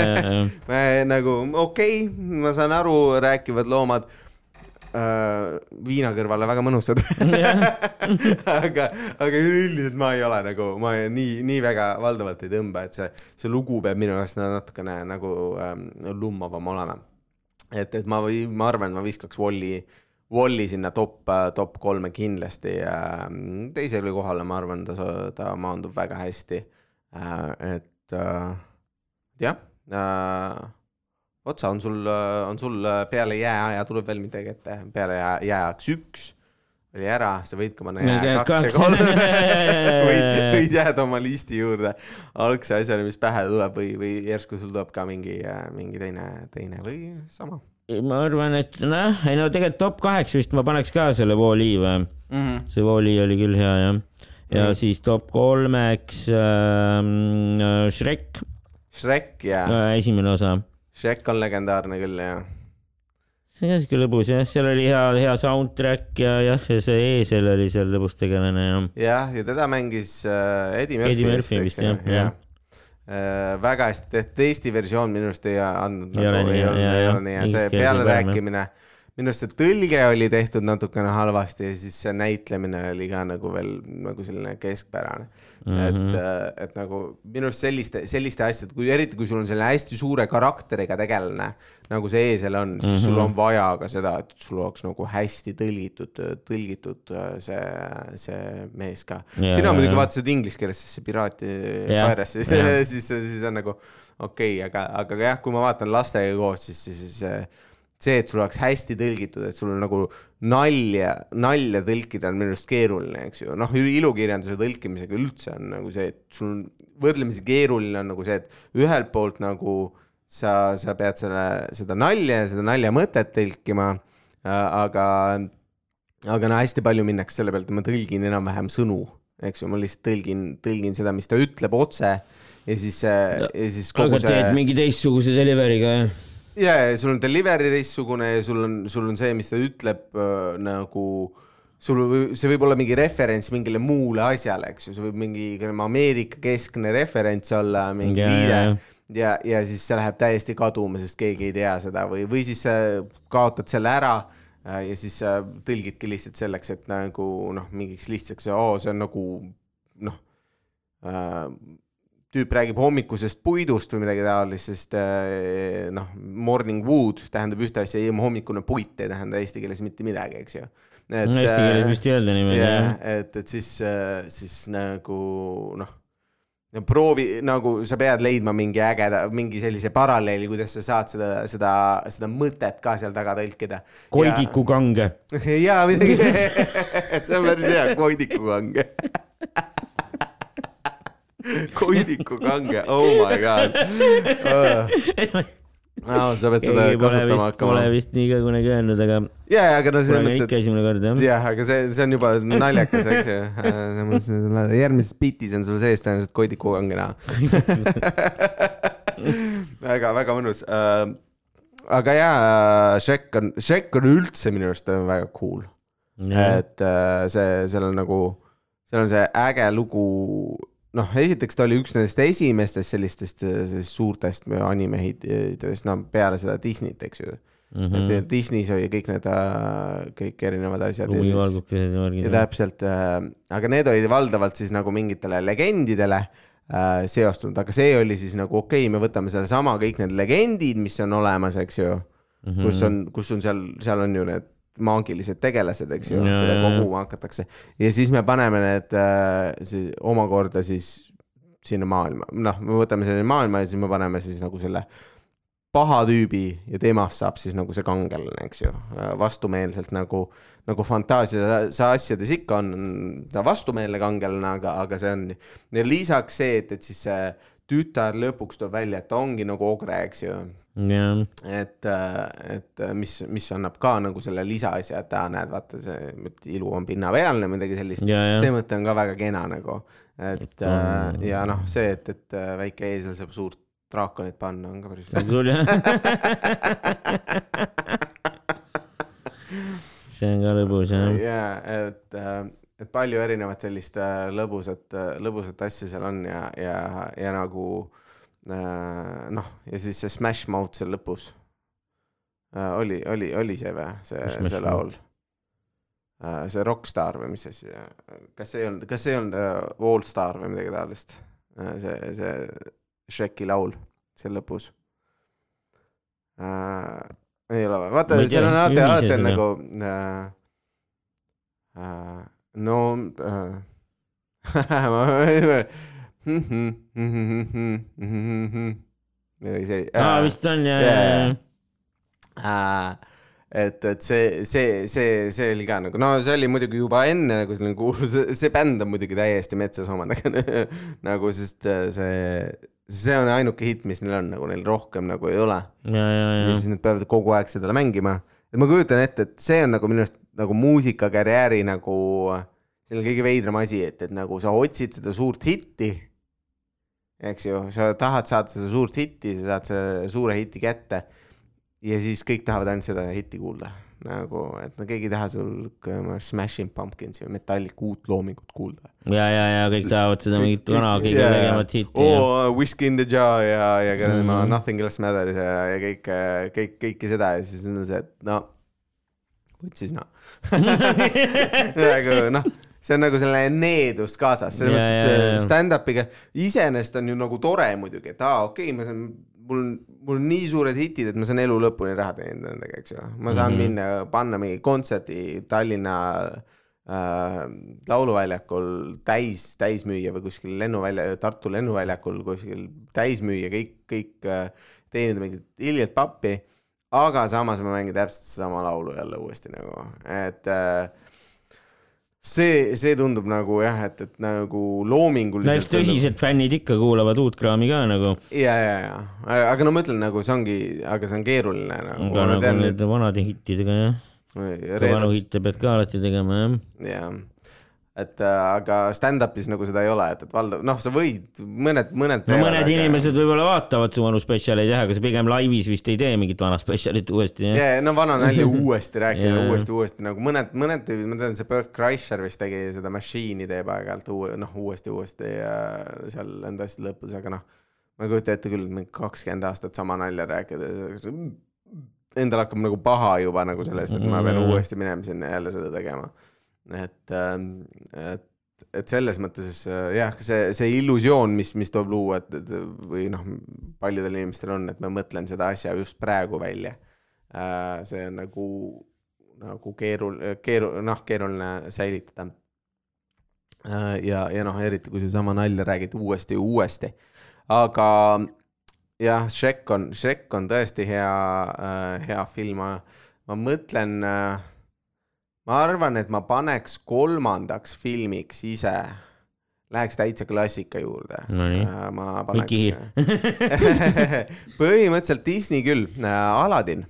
nagu okei okay,, ma saan aru, rääkivad loomad äh, viina kõrvale väga mõnusad. aga, aga üldiselt ma ei ole nagu, ma ei- nii, nii väga valdavalt ei tõmba, et see, see lugu peab minu arust natukene nagu ähm, lummavam olema. et, et ma või ma arvan, ma viskaks Walli, Walli sinna top, top kolme kindlasti mm, teisele kohale ma arvan, ta, ta maandub väga hästi. et äh, jah äh, otsa on sul, on sul peale jääaja tuleb veel midagi ette, peale jää, jääajaks üks oli ära, sa võid ka panna jää kaks ja kolm võid, võid jääda oma listi juurde algse asjani, mis pähe tuleb või, või järsku sul tuleb ka mingi, mingi teine, teine või sama ma arvan, et noh, ei no tegelikult top kaheksa vist ma paneks ka selle Wall-E või, mm. -hmm. see Wall-E oli küll hea jah. ja Mhm. siis top kolmeks ähm, Shrek Shrek ja äh,, esimene osa. Shrek on legendaarne küll jah. See on siuke lõbus jah, seal oli hea, hea soundtrack ja jah, ja see eesel oli seal lõbus tegelane ja jah, ja teda mängis äh, Eddie Murphy. Eddie Murphy vist, jah, jah. Äh, väga hästi tehtud, Eesti versioon minu arust ei andnud Ei ole nagu, nii, hea, see pealerääkimine, minu arust see tõlge oli tehtud natukene halvasti ja siis see näitlemine oli ka nagu veel nagu selline keskpärane mm. Mhm. -hmm. et, et nagu minu arust selliste, selliste asjade, kui eriti, kui sul on selline hästi suure karakteriga tegelane, nagu see eesel on, siis mm -hmm. sul on vaja ka seda, et sul oleks nagu hästi tõlgitud, tõlgitud äh, see, see mees ka. Sina muidugi vaatasid inglise keeles, sest see Piraati Pirates, siis, siis, siis on nagu okei okay,, aga, aga jah, kui ma vaatan lastega koos, siis, siis, siis see- et sul oleks hästi tõlgitud, et sul on nagu nalja, nalja tõlkida on minu arust keeruline, eks ju, noh, ilukirjanduse tõlkimisega üldse on nagu see, et sul on võrdlemisi keeruline on nagu see, et ühelt poolt nagu sa, sa pead selle, seda nalja ja seda nalja mõtet tõlkima, aga, aga no hästi palju minnakse selle pealt, ma tõlgin enam-vähem sõnu, eks ju, ma lihtsalt tõlgin, tõlgin seda, mis ta ütleb otse ja siis, ja siis kogu aga teed see mingi teistsuguse delivery'ga jah? ja, ja sul on delivery teistsugune ja sul on, sul on see, mis ta ütleb äh, nagu sul see võib olla mingi referents mingile muule asjale, eks ju, see võib mingi Ameerika keskne referents olla, mingi Ja, viide. ja, ja, ja siis see läheb täiesti kaduma, sest keegi ei tea seda või, või siis sa kaotad selle ära äh, ja siis sa tõlgidki lihtsalt selleks, et nagu noh, mingiks lihtsaks, oo, see on nagu noh äh, tüüp räägib hommikusest puidust või midagi taolist, sest äh, noh, morning wood tähendab ühte asja, hommikune puit ei tähenda eesti keeles mitte midagi, eks ju. Eesti keeles vist ei öelda niimoodi jah jah., et, et siis, siis nagu noh, proovi nagu sa pead leidma mingi ägeda, mingi sellise paralleeli, kuidas sa saad seda, seda, seda mõtet ka seal taga tõlkida. Koidiku kange. jaa, midagi, see on päris hea, Koidiku kange. Koidiku kange, oh my god no,. sa pead seda kasutama hakkama pole. vist nii ka kunagi öelnud, aga jaa, aga no selles mõttes, ikka et esimene kord jah. jah, aga see, see on juba naljakas, eks ju. selles mõttes, et järgmises bitis on sul sees tõenäoliselt Koidiku kange näha. väga, väga mõnus. aga jaa, Shrek on, Shrek on üldse minu arust väga cool. et äh, see, seal on nagu, seal on see äge lugu, noh, esiteks ta oli üks nendest esimestest sellistest, sellistest suurtest animehitidest, no peale seda Disneyt, eks ju mm. -hmm. et Disney's oli kõik need, kõik erinevad asjad. ja, lumivalgukesed ja ja värgid. täpselt äh,, aga need olid valdavalt siis nagu mingitele legendidele äh, seostunud, aga see oli siis nagu okei okay,, me võtame sellesama, kõik need legendid, mis on olemas, eks ju mm, -hmm. kus on, kus on seal, seal on ju need maagilised tegelased, eks ju, keda koguma hakatakse. Ja siis me paneme need äh, see, omakorda siis sinna maailma, noh, me võtame selle maailma ja siis me paneme siis nagu selle paha tüübi ja temast saab siis nagu see kangelane, eks ju, vastumeelselt nagu, nagu fantaasia see asjades ikka on ta vastumeelne kangelane, aga, aga see on ja lisaks see, et, et siis see tütar lõpuks tuleb välja, et ta ongi nagu ogre, eks ju jah, et, et mis, mis annab ka nagu selle lisaasja, et aa, näed, vaata see ilu on pinnapealne, midagi sellist. ja, ja see mõte on ka väga kena nagu, et äh, ja noh, see, et, et äh, väike eesel saab suurt draakonit panna, on ka päris küll jah. see on ka lõbus jah. ja et, et palju erinevat sellist äh, lõbusat, lõbusat asja seal on ja, ja, ja nagu äh, noh, ja siis see Smash Mouth seal lõpus äh, oli, oli, oli see või, see, see laul äh,? see Rockstar või mis asi, kas see ei olnud, kas see ei olnud äh, All Star või midagi taolist äh,? see, see Shreki laul seal lõpus äh,. ei ole või, vaata seal on alati, alati on nagu äh, äh, no äh, või see aa, vist on ja, ja, jaa. ja, äh, et, et see, see, see, see oli ka nagu, no see oli muidugi juba enne nagu selline kuulus, see bänd on muidugi täiesti metsas omadega nagu, sest äh, see, see on ainuke hitt, mis neil on, nagu neil rohkem nagu ei ole. ja siis nad peavad kogu aeg seda mängima. Et ma kujutan ette, et see on nagu minu arust nagu muusikakarjääri nagu, see on kõige veidram asi, et, et nagu sa otsid seda suurt hitti. eks ju, sa tahad saada seda suurt hitti, sa saad selle suure hiti kätte. ja siis kõik tahavad ainult seda hitti kuulda. nagu, et no keegi ei taha sul Smashing Pumpkinsi või Metallica uut loomingut kuulda. ja, ja, ja kõik tahavad seda mingit vana kõige Jaa, legemat hitti oo, Whiskey in the jar ja, ja mm. -hmm. Nothing else matters ja, ja kõik, kõik, kõike seda ja siis on see, et no, võtsis noh. nagu noh, see on nagu selline needus kaasas, selles mõttes, et jaa. stand-up'iga iseenesest on ju nagu tore muidugi, et aa, okei okay,, ma saan, mul, mul nii suured hitid, et ma saan elu lõpuni raha teenida nendega, eks ju. ma saan mm. -hmm. minna, panna mingi kontserdi Tallinna äh, lauluväljakul täis, täismüüa või kuskil lennuvälja, Tartu lennuväljakul kuskil täismüüa, kõik, kõik äh, teenida mingit ilget pappi. aga samas ma mängin täpselt sama laulu jälle uuesti nagu, et äh, see, see tundub nagu jah, et, et nagu no loominguliselt. eks tõsised fännid ikka kuulavad uut kraami ka nagu, ja, ja, ja, aga no ma ütlen nagu see ongi, aga see on keeruline nagu. aga nagu nende vanade hittidega jah, vanu hitte pead ka alati tegema jah. jah, et äh, aga stand-up'is nagu seda ei ole, et, et valdav, noh, sa võid mõned, mõned. no mõned inimesed võib-olla vaatavad su vanu spetsialeid jah, aga sa pigem laivis vist ei tee mingit vana spetsialit uuesti jah. ja, no vana nalja uuesti rääkida uuesti, uuesti nagu mõned, mõned tüübid, ma tean, see Bert Kreischer vist tegi seda Machine'i teeb aeg-ajalt uue, noh, uuesti, uuesti ja seal enda asjade lõpus, aga noh, ma ei kujuta ette küll, et mingi kakskümmend aastat sama nalja rääkida, endal hakkab nagu paha juba nagu sellest, et ma pean Mm. uuesti minema sinna jälle seda tegema. et, et, et selles mõttes äh, jah, see, see illusioon, mis, mis tuleb luua, et, et või noh, paljudel inimestel on, et ma mõtlen seda asja just praegu välja. see on nagu, nagu keeruline, keeru-, noh, keeruline säilitada. ja, ja noh, eriti kui sa sama nalja räägid uuesti ja uuesti. aga jah, Shrek on, Shrek on tõesti hea, hea film, ma, mõtlen, ma arvan, et ma paneks kolmandaks filmiks ise, läheks täitsa klassika juurde. Nonii. ma Viki paneks, põhimõtteliselt Disney küll, Aladin,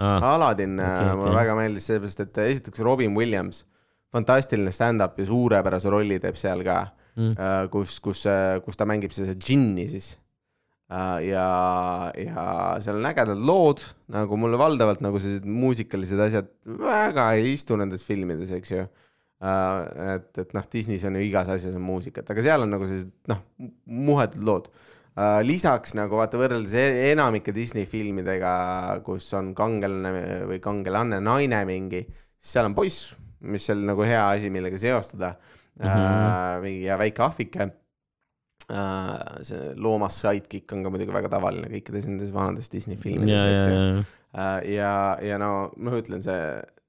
aa, Aladin okei, okay, mulle okei. väga meeldis, sellepärast et esiteks Robin Williams, fantastiline stand-up ja suurepärase rolli teeb seal ka mm., kus, kus, kus ta mängib seda džinni siis. ja, ja seal on ägedad lood, nagu mulle valdavalt nagu sellised muusikalised asjad väga ei istu nendes filmides, eks ju. et, et noh, Disney's on ju igas asjas on muusikat, aga seal on nagu sellised noh, muhetud lood. lisaks nagu vaata võrreldes e- enamike Disney filmidega, kus on kangelane või kangelane naine mingi, siis seal on poiss, mis oli nagu hea asi, millega seostada mm. -hmm. ja väike ahvike. Äh, see loomas sidekick on ka muidugi väga tavaline kõikides nendes vanades Disney filmides, ja, eks ja, ju. ja, ja, ja no ma ütlen, see,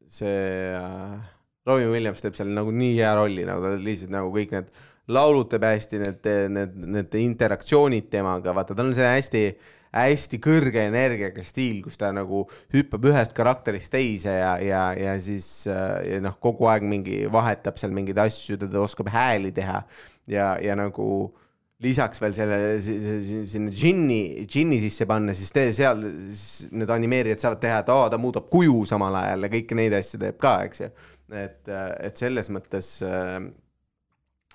see äh, Robin Williams teeb seal nagu nii hea rolli, nagu ta lihtsalt nagu kõik need laulud teeb hästi, need, need, need interaktsioonid temaga, vaata, tal on see hästi, hästi kõrge energiaga stiil, kus ta nagu hüppab ühest karakterist teise ja, ja, ja siis äh, ja noh, kogu aeg mingi vahetab seal mingeid asju, ta oskab hääli teha ja, ja nagu lisaks veel selle si- si- sinna džinni, džinni sisse panna, siis tee seal, need animeerijad saavad teha, et aa, ta muudab kuju samal ajal ja kõiki neid asju teeb ka, eks ju. et, et selles mõttes äh,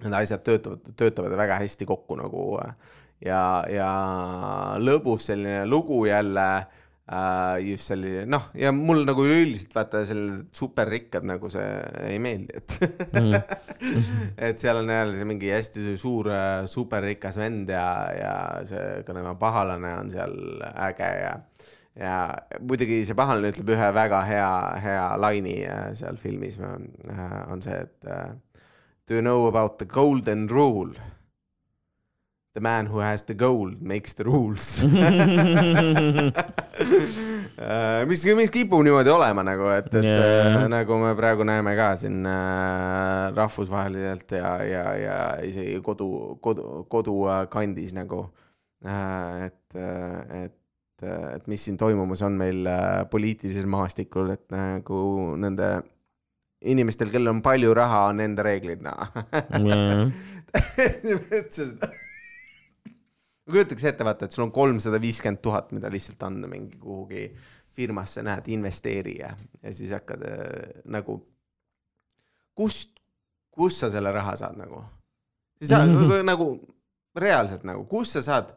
need asjad töötavad, töötavad väga hästi kokku nagu äh, ja, ja lõbus selline lugu jälle äh, just selline noh, ja mul nagu üleüldiselt vaata sellised superrikkad nagu see ei meeldi, et et seal on jälle mingi hästi suur äh, superrikas vend ja, ja see ka tema pahalane on seal äge ja ja muidugi see pahalane ütleb ühe väga hea, hea laini äh, seal filmis äh, on see, et Do you know about the golden rule? The man who has the gold makes the rules Äh, mis, mis kipub niimoodi olema nagu, et, et yeah. nagu me praegu näeme ka siin äh, rahvusvaheliselt ja, ja, ja isegi kodu, kodu, kodukandis nagu äh,, et, et, et mis siin toimumas on meil äh, poliitilisel maastikul, et nagu nende inimestel, kellel on palju raha, on enda reeglid, noh. kujutaks ette, vaata, et sul on kolmsada viiskümmend tuhat, mida lihtsalt anda mingi kuhugi firmasse, näed, investeeri ja, ja siis hakkad äh, nagu, kust, kust sa selle raha saad nagu? siis sa nagu reaalselt nagu, kust sa saad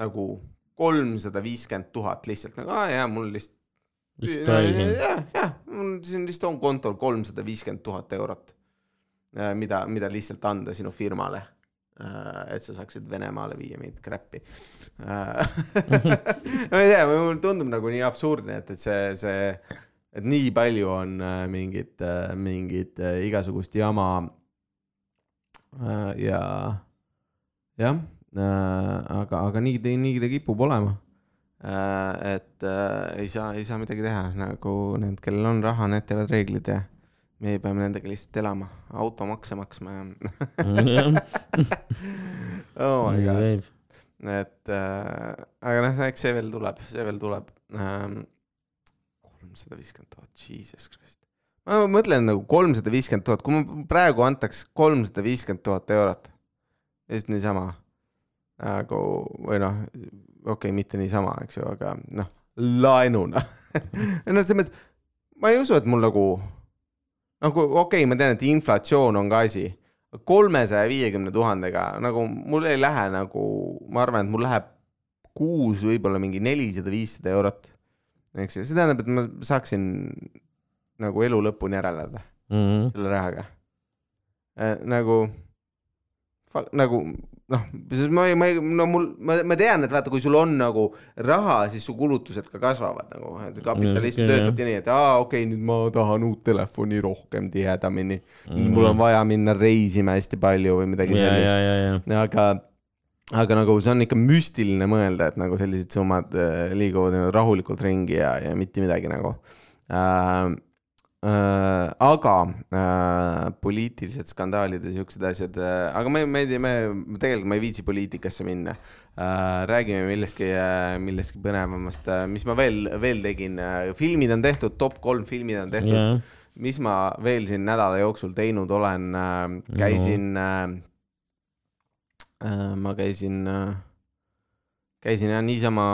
nagu kolmsada viiskümmend tuhat lihtsalt nagu, aa jaa, mul lihtsalt siin. jah, jah, mul siin lihtsalt on kontol kolmsada viiskümmend tuhat eurot, mida, mida lihtsalt anda sinu firmale. Et sa saaksid Venemaale viia mingit crap'i. ma ei tea, mulle tundub nagu nii absurdne, et, et see, see, et nii palju on äh, mingit, mingit äh, igasugust jama. ja, jah, aga, aga nii nii ta kipub olema Äh, et äh, ei saa, ei saa midagi teha, nagu need, kellel on raha, need teevad reeglid ja meie peame nendega lihtsalt elama, automakse maksma ja oh my god, et äh, aga noh, eks see veel tuleb, see veel tuleb ähm,. kolmsada viiskümmend tuhat, jesus christ. ma mõtlen nagu kolmsada viiskümmend tuhat, kui ma praegu antaks kolmsada viiskümmend tuhat eurot, lihtsalt niisama nagu või noh, okei okay,, mitte niisama, eks ju, aga noh, laenuna no selles mõttes, ma ei usu, et mul nagu, nagu okei okay,, ma tean, et inflatsioon on ka asi, kolmesaja viiekümne tuhandega nagu mul ei lähe nagu, ma arvan, et mul läheb kuus võib-olla mingi nelisada, viissada eurot. eks ju, see tähendab, et ma saaksin nagu elu lõpuni ära elada Mhm. selle rahaga äh,. nagu, nagu noh, ma ei, ma ei, no mul, ma, ma tean, et vaata, kui sul on nagu raha, siis su kulutused ka kasvavad nagu, see kapitalism Mm, töötabki nii, et aa, okei okay,, nüüd ma tahan uut telefoni rohkem tihedamini mm.. mul on vaja minna reisima hästi palju või midagi ja, sellist. aga, aga nagu see on ikka müstiline mõelda, et nagu sellised summad äh, liiguvad nagu rahulikult ringi ja, ja mitte midagi nagu äh,. Äh, aga äh, poliitilised skandaalid ja siuksed asjad äh,, aga me, me, me tegelikult ma ei viitsi poliitikasse minna. Äh,. räägime millestki äh,, millestki põnevamast äh,, mis ma veel, veel tegin. Filmid on tehtud, top kolm filmid on tehtud. Ja, mis ma veel siin nädala jooksul teinud olen käisin äh, ma käisin äh,, käisin jah niisama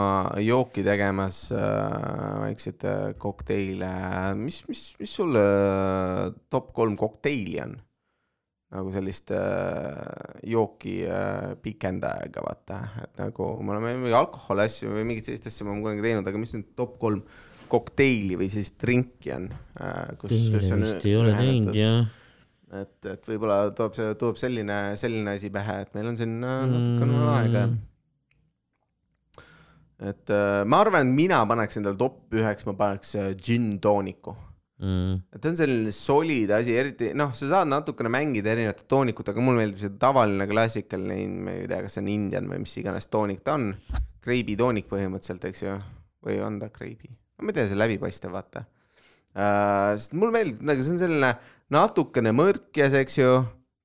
jooki tegemas äh, väikseid äh, kokteile, mis, mis, mis sul äh, top kolm kokteili on? nagu sellist äh, jooki äh, pikendajaga, vaata, et nagu me oleme mingi alkoholi asju või mingit sellist asja ma olen kunagi teinud, aga mis need top kolm kokteili või sellist drinki on äh,, kus, kus on vist ei ole teinud jah. et, et võib-olla toob see, tuleb selline, selline asi pähe, et meil on siin äh, natukene veel aega. Et äh, ma arvan, et mina paneks endale top üheks, ma paneks äh, gin tooniku mm.. ta on selline solid asi, eriti noh, sa saad natukene mängida erinevate toonikutega, mulle meeldib see tavaline klassikaline, ma ei tea, kas see on Indian või mis iganes toonik ta on. Kreibi toonik põhimõtteliselt, eks ju, või on ta Kreibi? ma ei tea, see läbipaistev, vaata uh,. sest mulle meeldib, nagu see on selline natukene mõrkjas, eks ju,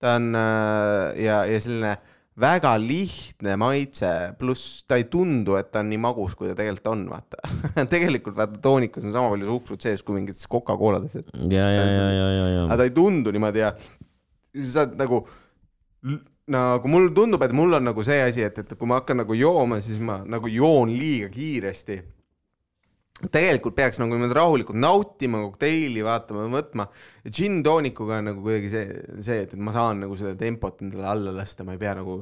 ta on uh, ja, ja selline väga lihtne maitse, pluss ta ei tundu, et ta on nii magus, kui ta tegelikult on, vaata. tegelikult vaata toonikus on sama palju suhkrut sees kui mingites Coca-Colades, et ja, ja, ja, ja, ja, ja aga ta ei tundu niimoodi ja sa saad nagu, nagu mulle tundub, et mul on nagu see asi, et, et kui ma hakkan nagu jooma, siis ma nagu joon liiga kiiresti. Tegelikult peaks nagu niimoodi rahulikult nautima kokteili, vaatama, võtma. džinn toonikuga on nagu kuidagi see, see, et, ma saan nagu seda tempot endale alla lasta, ma ei pea nagu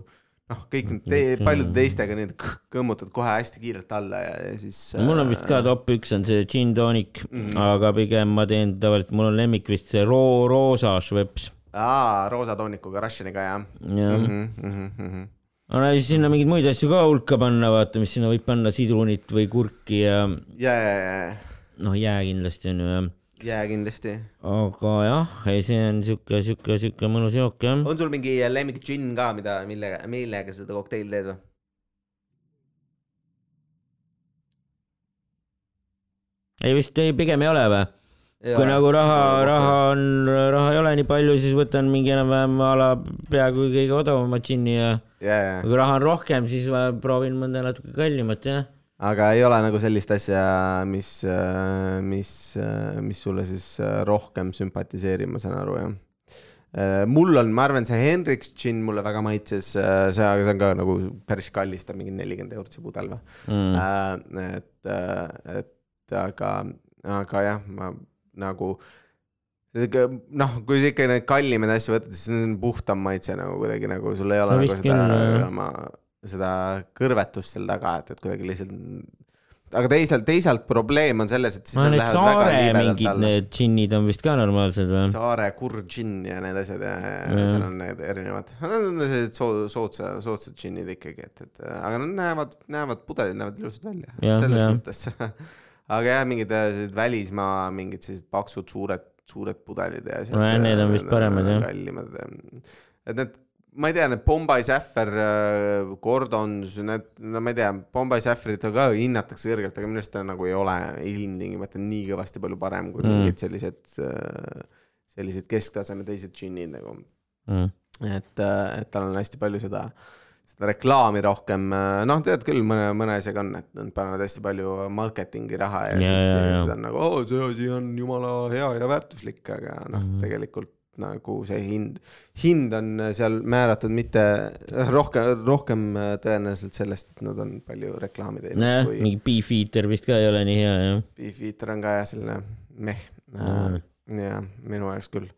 noh, kõik need te, paljude teistega need kõmmutad kohe hästi kiirelt alla ja, ja siis. äh, mul on vist ka top üks on see gin tonic mm. -hmm. aga pigem ma teen tavaliselt, mul on lemmik vist see roo-, roosa šveps. aa, roosa toonikuga, Russianiga jah jah mm. -hmm, mm -hmm. Aga siis sinna mingeid muid asju ka hulka panna, vaata, mis sinna võib panna, sidrunit või kurki ja ja, ja, ja, noh, jää kindlasti on ju jah. jää kindlasti aga jah, ei see on siuke, siuke, siuke mõnus jook jah. on sul mingi lemmik džinn ka, mida, millega, millega seda kokteili teed või? ei vist ei, pigem ei ole või? Kui nagu raha, raha on, raha ei ole nii palju, siis võtan mingi enam-vähem a la peaaegu kõige odavama džinni ja ja, kui raha on rohkem, siis ma proovin mõnda natuke kallimat jah. aga ei ole nagu sellist asja, mis, mis, mis sulle siis äh, rohkem sümpatiseerib, ma saan aru jah? mul on, ma arvan, see Hendrix džinn mulle väga maitses, see, aga see on ka nagu päris kallis, ta on mingi nelikümmend eurot see pudel või Mm. et, et aga, aga jah, ma nagu noh, kui sa ikka neid kallimaid asju võtad, siis see on puhtam maitse nagu kuidagi nagu sul ei ole No nagu seda oma seda kõrvetust seal taga, et, et kuidagi lihtsalt. aga teisalt, teisalt probleem on selles, et siis ma need need lähevad väga liibedalt mingid alla. need džinnid on vist ka normaalsed või? saare kurđinn ja need asjad ja, ja Jah. seal on need erinevad, need on sellised soo-, soodsa, soodsad džinnid ikkagi, et, et aga nad näevad, näevad, pudelid näevad ilusad välja, selles jah. mõttes. aga jah, mingid äh, välismaa mingid sellised paksud suured, suured pudelid ja. Nojah, need on vist paremad, jah. kallimad, et need, ma ei tea, need Bombay Sapphire, Gordons, need, no ma ei tea, Bombay Sapphire'it ka hinnatakse kõrgelt, aga minu arust ta nagu ei ole ilmtingimata nii kõvasti palju parem kui Mm. mingid sellised, sellised kesktaseme teised džinnid nagu. Mm. et, et tal on hästi palju seda, seda reklaami rohkem, noh, tead küll, mõne, mõne asjaga on, et nad panevad hästi palju marketingi raha ja, Ja, siis inimesed on nagu, oo, see asi on jumala hea ja väärtuslik, aga noh mm. -hmm., tegelikult nagu see hind, hind on seal määratud mitte rohkem, rohkem tõenäoliselt sellest, et nad on palju reklaami teinud nojah, kui mingi Beefeater vist ka ei ole nii hea jah. Beef Eater on ka jah, selline meh Mm. jah, minu arust küll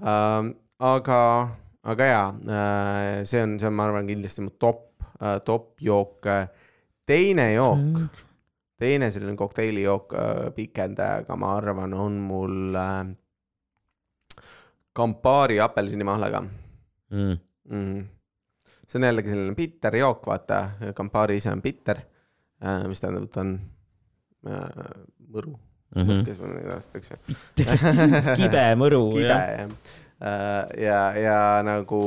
uh,. aga, aga jaa uh,, see on, see on, ma arvan, kindlasti mu top uh,, top jook. teine jook mm., teine selline kokteilijook uh, pikendajaga, ma arvan, on mul Campari apelsinimahlaga Mm. mm.. see on jällegi selline bitter jook, vaata, Campari ise on bitter mis tähendab, et ta on mõru Mhm. kes mul neid aastaks, kibe mõru kibe jah. jah. ja, ja nagu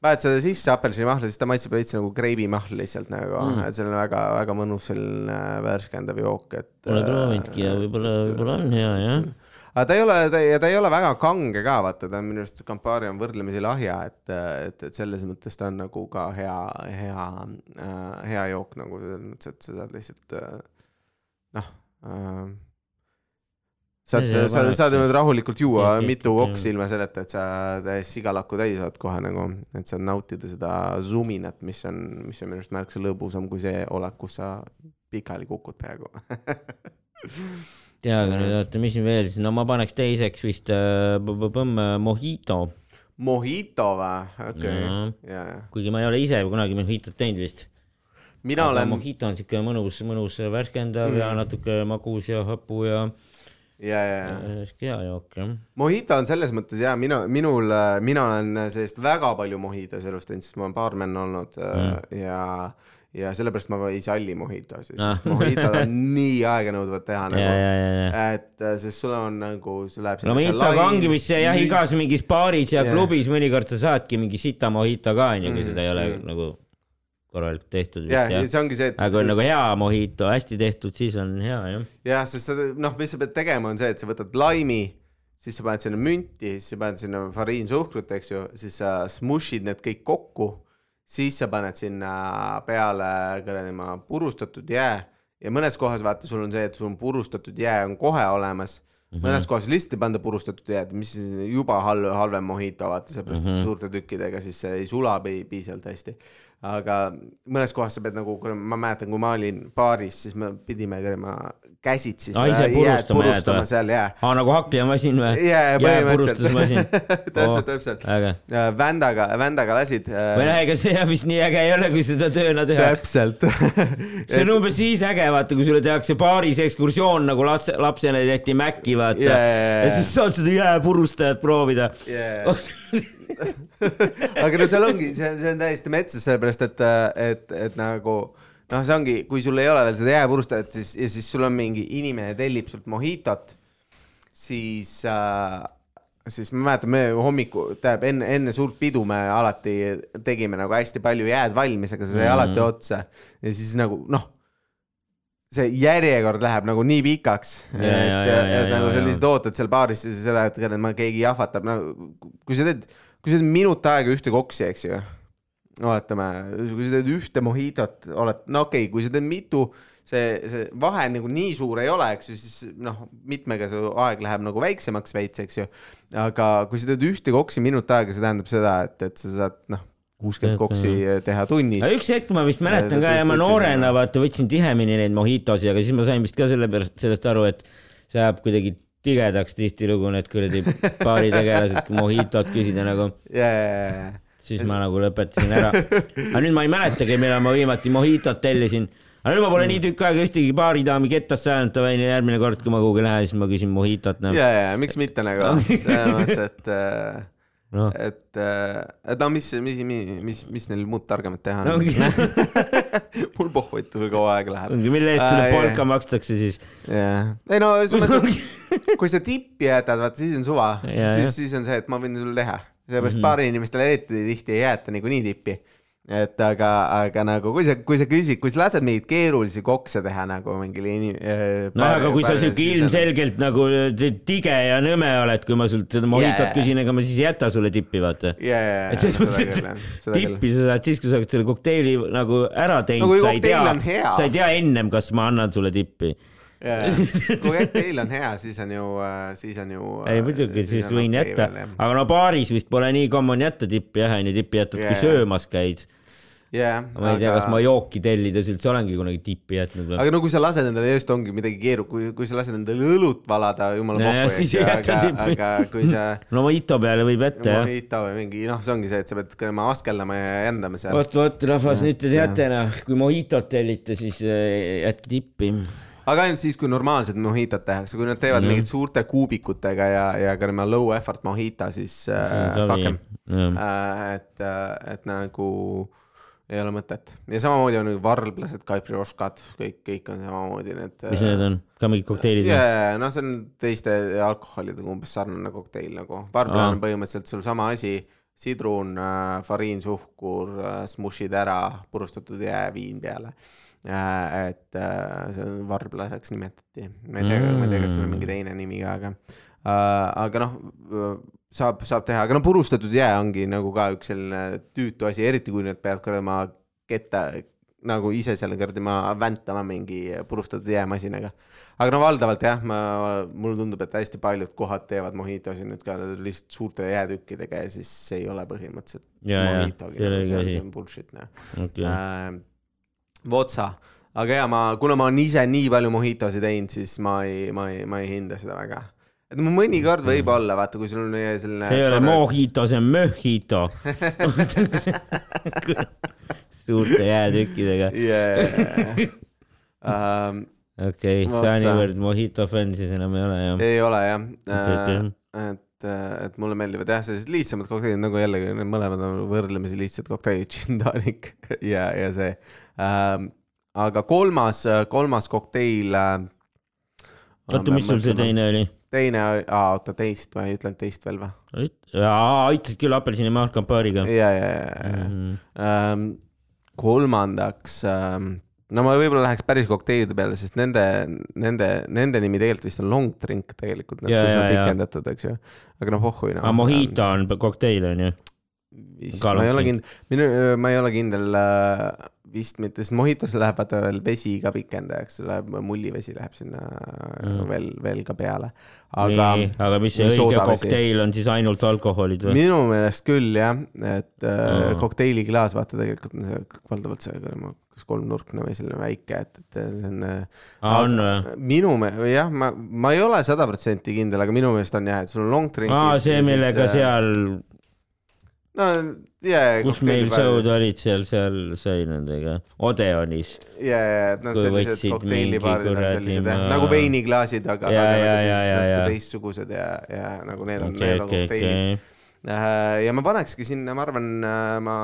paned seda sisse apelsinimahla, siis ta maitseb veits nagu kreibimahl lihtsalt nagu Mm. et see on väga-väga mõnus selline värskendav jook, et. Pole proovinudki ja võib-olla, võib-olla on hea jah. aga ta ei ole, ta ei, ta ei ole väga kange ka, vaata, ta on minu arust, Campari on võrdlemisi lahja, et, et, et selles mõttes ta on nagu ka hea, hea äh,, hea jook nagu selles mõttes, et sa saad lihtsalt äh, noh äh, saad, See sa paneks- saad niimoodi rahulikult juua Jah, mitu koksi ilma selleta, et sa täiesti sigalakku täis oled kohe nagu, et saad nautida seda suminat, mis on, mis on minu arust märksa lõbusam kui see olek, kus sa pikali kukud peaaegu tea, aga nüüd oota, mis siin veel siis, no ma paneks teiseks vist äh, põmm Mojito, Mojito või? okei Jaa., ja, ja kuigi ma ei ole ise kunagi Mojitot teinud vist. mina olen, Mojito on siuke mõnus, mõnus värskendav mm. ja natuke magus ja hapu ja ja, ja, ja äh, hea jook jah. Mojito on selles mõttes ja minu, minul, mina olen sellest väga palju mojitos elus teinud, sest ma olen baarmen olnud mm. ja, ja sellepärast ma ei salli mojitosid, Ah. sest mojitod on nii aeganõudvad teha ja, ja, nagu, ja, ja. et äh, sest sul on nagu, sul läheb no mojitoga ongi vist see jah, igas mingis baaris ja Jah. klubis mõnikord sa saadki mingi sita mojito ka onju, kui Mm, seda ei ole mm. nagu korralikult tehtud ja, vist ja jah. see ongi see, et aga kui on nagu hea mojito, hästi tehtud, siis on hea jah. jah, sest sa noh, mis sa pead tegema, on see, et sa võtad laimi, siis sa paned sinna münti, siis sa paned sinna fariinsuhkrut, eks ju, siis sa smush'id need kõik kokku, siis sa paned sinna peale kuradi ma purustatud jää ja mõnes kohas vaata, sul on see, et sul on purustatud jää on kohe olemas mm. -hmm. mõnes kohas lihtsalt ei panda purustatud jääd, mis juba halb, halvem mojito, vaata, seepärast mm -hmm. et suurte tükkidega siis see ei sula pi- piisavalt hästi. Aga mõnes kohas sa pead nagu, ma mäletan, kui ma olin baaris, siis me pidime käima käsitsi jääd purustama purustama seal jää. aa, nagu hakkliamasin või? jääpurustusmasin. põhimõtteliselt täpselt, täpselt. äge. Vändaga, Vändaga lasid. või noh, ega see jah vist nii äge ei ole, kui seda tööna teha. täpselt. see on umbes siis äge, vaata, kui sulle tehakse baaris ekskursioon nagu laps, lapsele tehti Maci, vaata Jaa, jaa, jaa. ja siis saad seda jääpurustajat proovida. aga no seal ongi, see on, see on täiesti metsas, sellepärast et, et, et nagu noh, see ongi, kui sul ei ole veel seda jääpurustajat, siis ja siis sul on mingi inimene tellib sult mojitot, siis äh, siis ma mäletan, me hommiku, tähendab enne, enne suurt pidu me alati tegime nagu hästi palju jääd valmis, aga see sai Mhm. alati otsa ja siis nagu noh, see järjekord läheb nagu nii pikaks, et, Ja, ja, ja, ja, et nagu ja, sa ja. lihtsalt ootad seal baaris seda, et ma keegi jahvatab, no kui sa teed, kui sa teed minut aega ühte koksi, eks ju, oletame, kui sa teed ühte mojitot, oled, no okei okay,, kui sa teed mitu, see, see vahe nagu nii suur ei ole, eks ju, siis noh, mitmega su aeg läheb nagu väiksemaks veits, eks ju. aga kui sa teed ühte koksi minut aega, see tähendab seda, et, et sa saad noh, kuuskümmend koksi teha tunnis. Üks hetk ma vist mäletan ka ja ma noorena vaata võtsin tihemini neid mojitosi, aga siis ma sain vist ka sellepärast sellest aru, et see ajab kuidagi tigedaks tihtilugu need kuradi baaritegelased, kui mojitot küsida nagu, ja, siis ma nagu lõpetasin ära. aga nüüd ma ei mäletagi, millal ma viimati mojitot tellisin. aga nüüd ma pole nii tükk aega ühtegi baaridaami kettasse ajanud, davai, järgmine kord, kui ma kuhugi lähen, siis ma küsin mojitot, noh. ja, ja miks mitte nagu, selles mõttes, et äh, noh, et, et no mis, mis, mis, mis, neil muud targemat teha on ongi, mul pohhuitu, kui kaua aega läheb. mille eest sulle Aa, polka makstakse siis. jah, ei no selles mõttes, kui sa tippi jätad, vaata siis on suva, siis siis on see, et ma võin sulle teha, sellepärast mm -hmm. baari inimestele eriti tihti ei jäeta niikuinii tippi. Et aga, aga nagu kui sa, kui sa küsid, kui sa lased mingeid keerulisi kokse teha nagu mingile inim-. nojah, aga kui sa siuke ilmselgelt nagu tige ja nõme oled, kui ma sult seda mojitot Jaa. küsin, ega ma siis ei jäta sulle tippi, vaata. seda küll. tippi sa saad siis, kui sa oled selle kokteili nagu ära No teinud kui no,, sa ei tea kokteil on sa ei tea ennem, kas ma annan sulle tippi. kui teil on hea, siis on ju, siis on ju. ei muidugi, siis võin jätta, aga no baaris vist pole nii common jätta tippi jah, onju, tippi jätad, kui Jaa. söömas käid. jah, ma ei tea, kas ma jooki tellides üldse olengi kunagi tippi jätnud või? aga no kui sa lased endale just ongi midagi keeru-, kui, kui sa lased endale õlut valada, jumala pohhu, siis eks ju, aga, aga kui sa no mojito peale võib jätta jah. mojito või mingi, noh, see ongi see, et sa pead käima askeldama ja jändama seal. vot, vot rahvas, nüüd te teate noh, kui mojitot tellite, siis äh, jätke tippi. aga ainult siis, kui normaalsed mojitot tehakse, kui nad teevad Mhm. mingit suurte kuubikutega ja, ja käima low effort mojito, siis äh, fuck em. äh,. et, et nagu ei ole mõtet ja samamoodi on ju varblased, kaipriroškad, kõik, kõik on samamoodi need. mis need on, ka mingid kokteilid või? jaa, noh, see on teiste alkoholidega umbes sarnane kokteil nagu, varblane on põhimõtteliselt sul sama asi, sidrun, fariinsuhkur, smush'id ära, purustatud jääviin peale. et äh, see on varblaseks nimetati, ma ei tea, ma ei tea, kas seal on mingi teine nimi ka, aga äh, aga noh, saab, saab teha, aga no purustatud jää ongi nagu ka üks selline tüütu asi, eriti kui nüüd pead kuradi ketta nagu ise seal kuradi ma väntama mingi purustatud jäämasinaga. aga no valdavalt jah, ma, mulle tundub, et hästi paljud kohad teevad mojitosid nüüd ka lihtsalt suurte jäätükkidega ja siis see ei ole põhimõtteliselt mojitogi, see see on- see on bullshit noh okei, äh,. Votsa, aga ja ma, kuna ma olen ise nii palju mojitosid teinud, siis ma ei, ma ei, ma ei hinda seda väga. Et mõnikord võib-olla vaata, kui sul on selline. see ei ole mojito, see on mojito. suurte jäätükkidega. yeah.. um, okei, Otsa. sa niivõrd mojito fänn siis enam ei ole jah? ei ole jah Okei, okei. uh,. et et, et mulle meeldivad jah, sellised lihtsamad kokteilid nagu jällegi need mõlemad on võrdlemisi lihtsad kokteilid, gin tonic ja, ja see ähm,. aga kolmas, kolmas kokteil äh,. oota, mis sul see? teine oli? teine, oota teist, ma ei ütlenud teist veel või? jaa, aitasid küll apelsini markampaariga. ja, ja, ja, ja Mhm. ähm,. kolmandaks ähm,, no ma võib-olla läheks päris kokteilide peale, sest nende, nende, nende nimi tegelikult vist on long drink tegelikult, Ja, kui see on pikendatud, eks ju. aga noh, pohhui noh. aga Mojito on kokteil vist, ka ma ei ole kindel, minu, ma ei ole kindel äh, vist mitte, sest Mojitos läheb vaata veel vesi ka pikendajaks, läheb mullivesi läheb sinna Mm. mm. veel, veel ka peale. aga aga mis see õige kokteil on siis ainult alkoholid või? minu meelest küll jah, et äh, Aa. kokteiliklaas, vaata tegelikult on see valdavalt see kas kolmnurkne või selline väike, et, et see on. on või? minu me-, jah, ma, ma ei ole sada protsenti kindel, aga minu meelest on jah, et sul on long drink. aa, see, millega. seal, no jaa. kus meil show'd olid seal, seal sai nendega, Odeonis. ja, ja, et Kui sellised kokteilibaarid on sellised jah, nagu veiniklaasid, aga, Ja, aga ja, nagu ja, ja, ja. teistsugused ja, ja nagu need on, okei, need on okei, kokteilid. okei. ja ma panekski sinna, ma arvan, ma,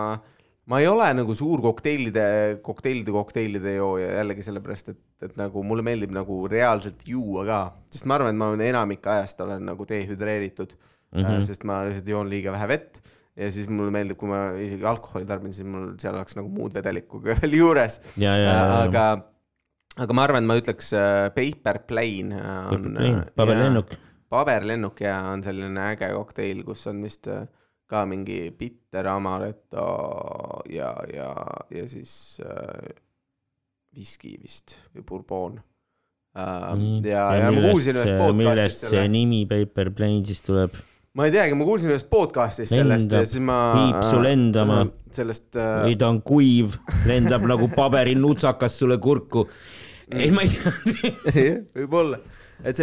ma ei ole nagu suur kokteilide, kokteilide, kokteilide jooja jällegi sellepärast, et, et nagu mulle meeldib nagu reaalselt juua ka, sest ma arvan, et ma olen enamik ajast olen nagu dehüdreeritud mm. -hmm. sest ma lihtsalt joon liiga vähe vett ja siis mulle meeldib, kui ma isegi alkoholi tarbin, siis mul seal oleks nagu muud vedelikku ka veel juures. ja, ja, ja, aga, aga ma arvan, et ma ütleks äh, Paper Plane äh, on. paberlennuk. paberlennuk ja on selline äge kokteil, kus on vist äh, ka mingi bitter amaretto ja, ja, ja siis äh, viski vist või bourbon äh,. ja, ja ma kuulsin ühest podcast'ist millest see nimi Paper Plane siis tuleb? Ma ei teagi, ma kuulsin ühest podcast'ist sellest ja siis ma. viib su lendama. sellest äh, või ta on kuiv, lendab nagu paberinutsakas sulle kurku. ei, ma ei tea, võib-olla,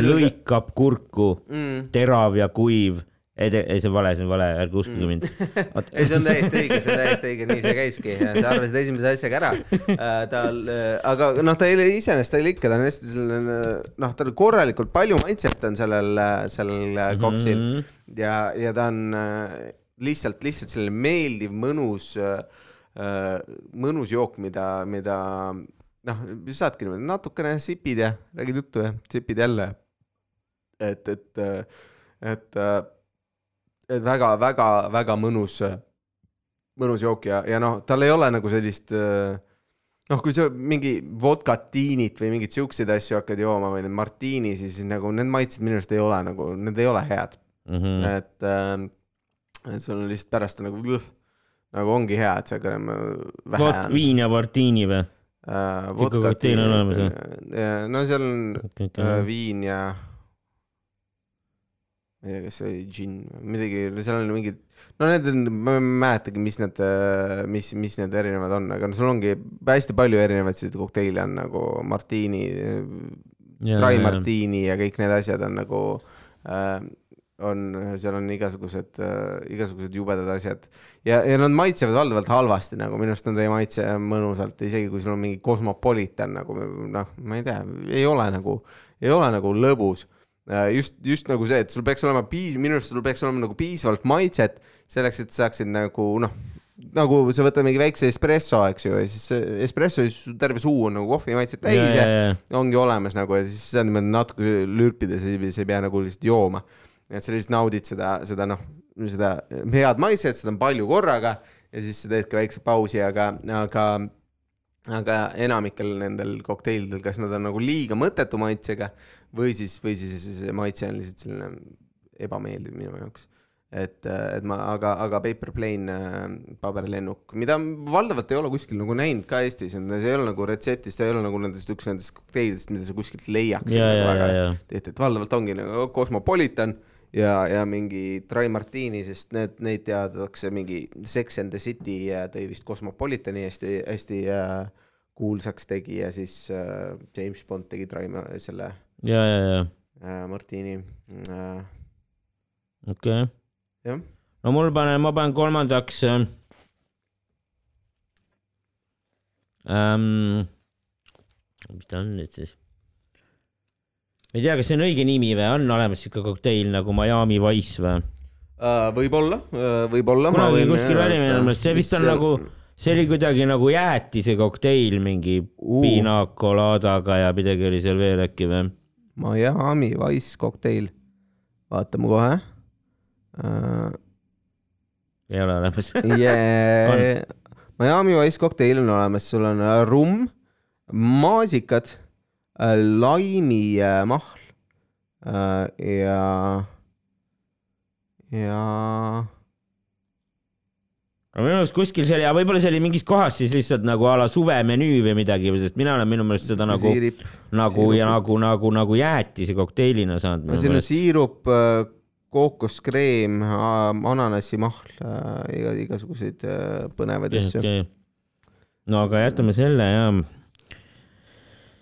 lõikab kurku, mm. terav ja kuiv. ei, ei see on vale, see on vale, ärge uskuge mind. ei, see on täiesti õige, see on täiesti õige, nii see käiski, sa arvasid esimese asjaga ära äh,. tal äh,, aga noh, ta iseenesest, ta ole ikka, ta on hästi selline noh, tal korralikult palju maitset on sellel, sellel äh, koksil mm Mhm. -hmm. ja, ja ta on äh, lihtsalt, lihtsalt selline meeldiv, mõnus äh,, mõnus jook, mida, mida noh, saadki niimoodi natukene sipid ja räägid juttu ja sipid jälle. et, et, et, et väga-väga-väga mõnus, mõnus jook ja, ja noh, tal ei ole nagu sellist noh, kui sa mingi vodkatiinit või mingeid siukseid asju hakkad jooma või need martiinisi, siis nagu need maitsed minu arust ei ole nagu, need ei ole head Mhm. et äh,, et sul on lihtsalt pärast nagu nagu ongi hea, et see kõrgem vähe vot on. viin ja martiini või? äh, Sihuke kokteil on olemas, jah? no seal on äh, viin ja ma ei tea, kas see oli džinn või midagi, seal on mingid, no need on, ma ei mäletagi, mis need, mis, mis need erinevad on, aga no sul ongi hästi palju erinevaid selliseid kokteile on nagu martiini, dry martini ja kõik need asjad on nagu äh, on, seal on igasugused äh,, igasugused jubedad asjad. Ja, ja nad maitsevad valdavalt halvasti nagu minu arust nad ei maitse mõnusalt, isegi kui sul on mingi Cosmopolitan nagu noh, ma ei tea, ei ole nagu, ei ole nagu lõbus. Äh, just, just nagu see, et sul peaks olema piis-, minu arust sul peaks olema nagu piisavalt maitset selleks, et sa saaksid nagu noh, nagu sa võtad mingi väikse espresso, eks ju, ja siis espresso ja siis terve suu on nagu kohvimaitset täis ja, ja ongi olemas nagu ja siis sa niimoodi natuke lürpides ei, sa ei pea nagu lihtsalt jooma. et sa lihtsalt naudid seda, seda noh, seda head maitset, seda on palju korraga ja siis sa teed ka väikse pausi, aga, aga aga enamikel nendel kokteilidel, kas nad on nagu liiga mõttetu maitsega või siis, või siis maitse on lihtsalt selline ebameeldiv minu jaoks. et, et ma, aga, aga Paper Plane äh, paberlennuk, mida valdavalt ei ole kuskil nagu näinud ka Eestis, see ei ole nagu retseptis, ta ei ole nagu nendest üks nendest kokteilidest, mida sa kuskilt ja, ja. et, et valdavalt ongi nagu Cosmopolitan ja, ja mingi Dry Martini, sest need, neid teatakse mingi Sex and the City äh, tõi vist Cosmopolitani hästi, hästi äh, kuulsaks tegi ja siis äh, James Bond tegi Dry selle ja, ja, ja, äh, Martini äh,. okei jah, no mul panen, ma panen kolmandaks ähm,. Ähm, mis ta on nüüd siis? ma ei tea, kas see on õige nimi või on olemas siuke kokteil nagu Miami Wise või? võib-olla, võib-olla. kunagi kuskil oli minu meelest, see vist on nagu, see oli kuidagi nagu jäätise kokteil mingi Uh. piina colaadaga ja midagi oli seal veel äkki või? Miami Wise kokteil. vaatame kohe uh,. ei ole olemas. Yeah. Miami Wise kokteil on olemas, sul on äh, rumm, maasikad, laimimahl äh, ja, ja aga minu arust kuskil see oli, võib-olla see oli mingis kohas siis lihtsalt nagu a la suvemenüü või midagi, sest mina olen minu meelest seda nagu, nagu ja siirupit. nagu, nagu, nagu jäätise kokteilina saanud no siin on siirup, kookoskreem, ananasimahl, iga, igasuguseid äh, põnevaid asju. okay.. no aga jätame selle ja.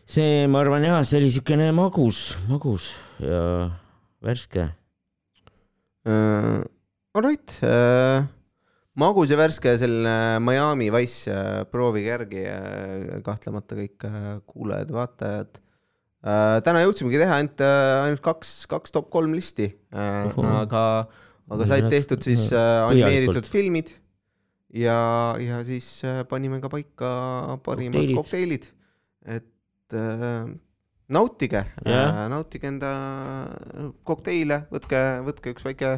see, ma arvan jah, see oli siukene magus, magus ja värske. Uh, Alright uh,, magus ja värske selline Miami Wise uh,, proovige järgi uh, kahtlemata kõik uh, kuulajad-vaatajad täna jõudsimegi teha ainult ainult kaks, kaks top kolm listi aga, aga said tehtud siis animeeritud filmid ja, ja siis panime ka paika parimad Kokteilid. et nautige nautige enda kokteile, võtke, võtke üks väike,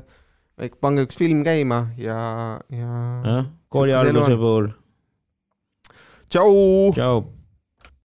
pange üks film käima ja, ja jah, kooli alguse puhul. tšau. tšau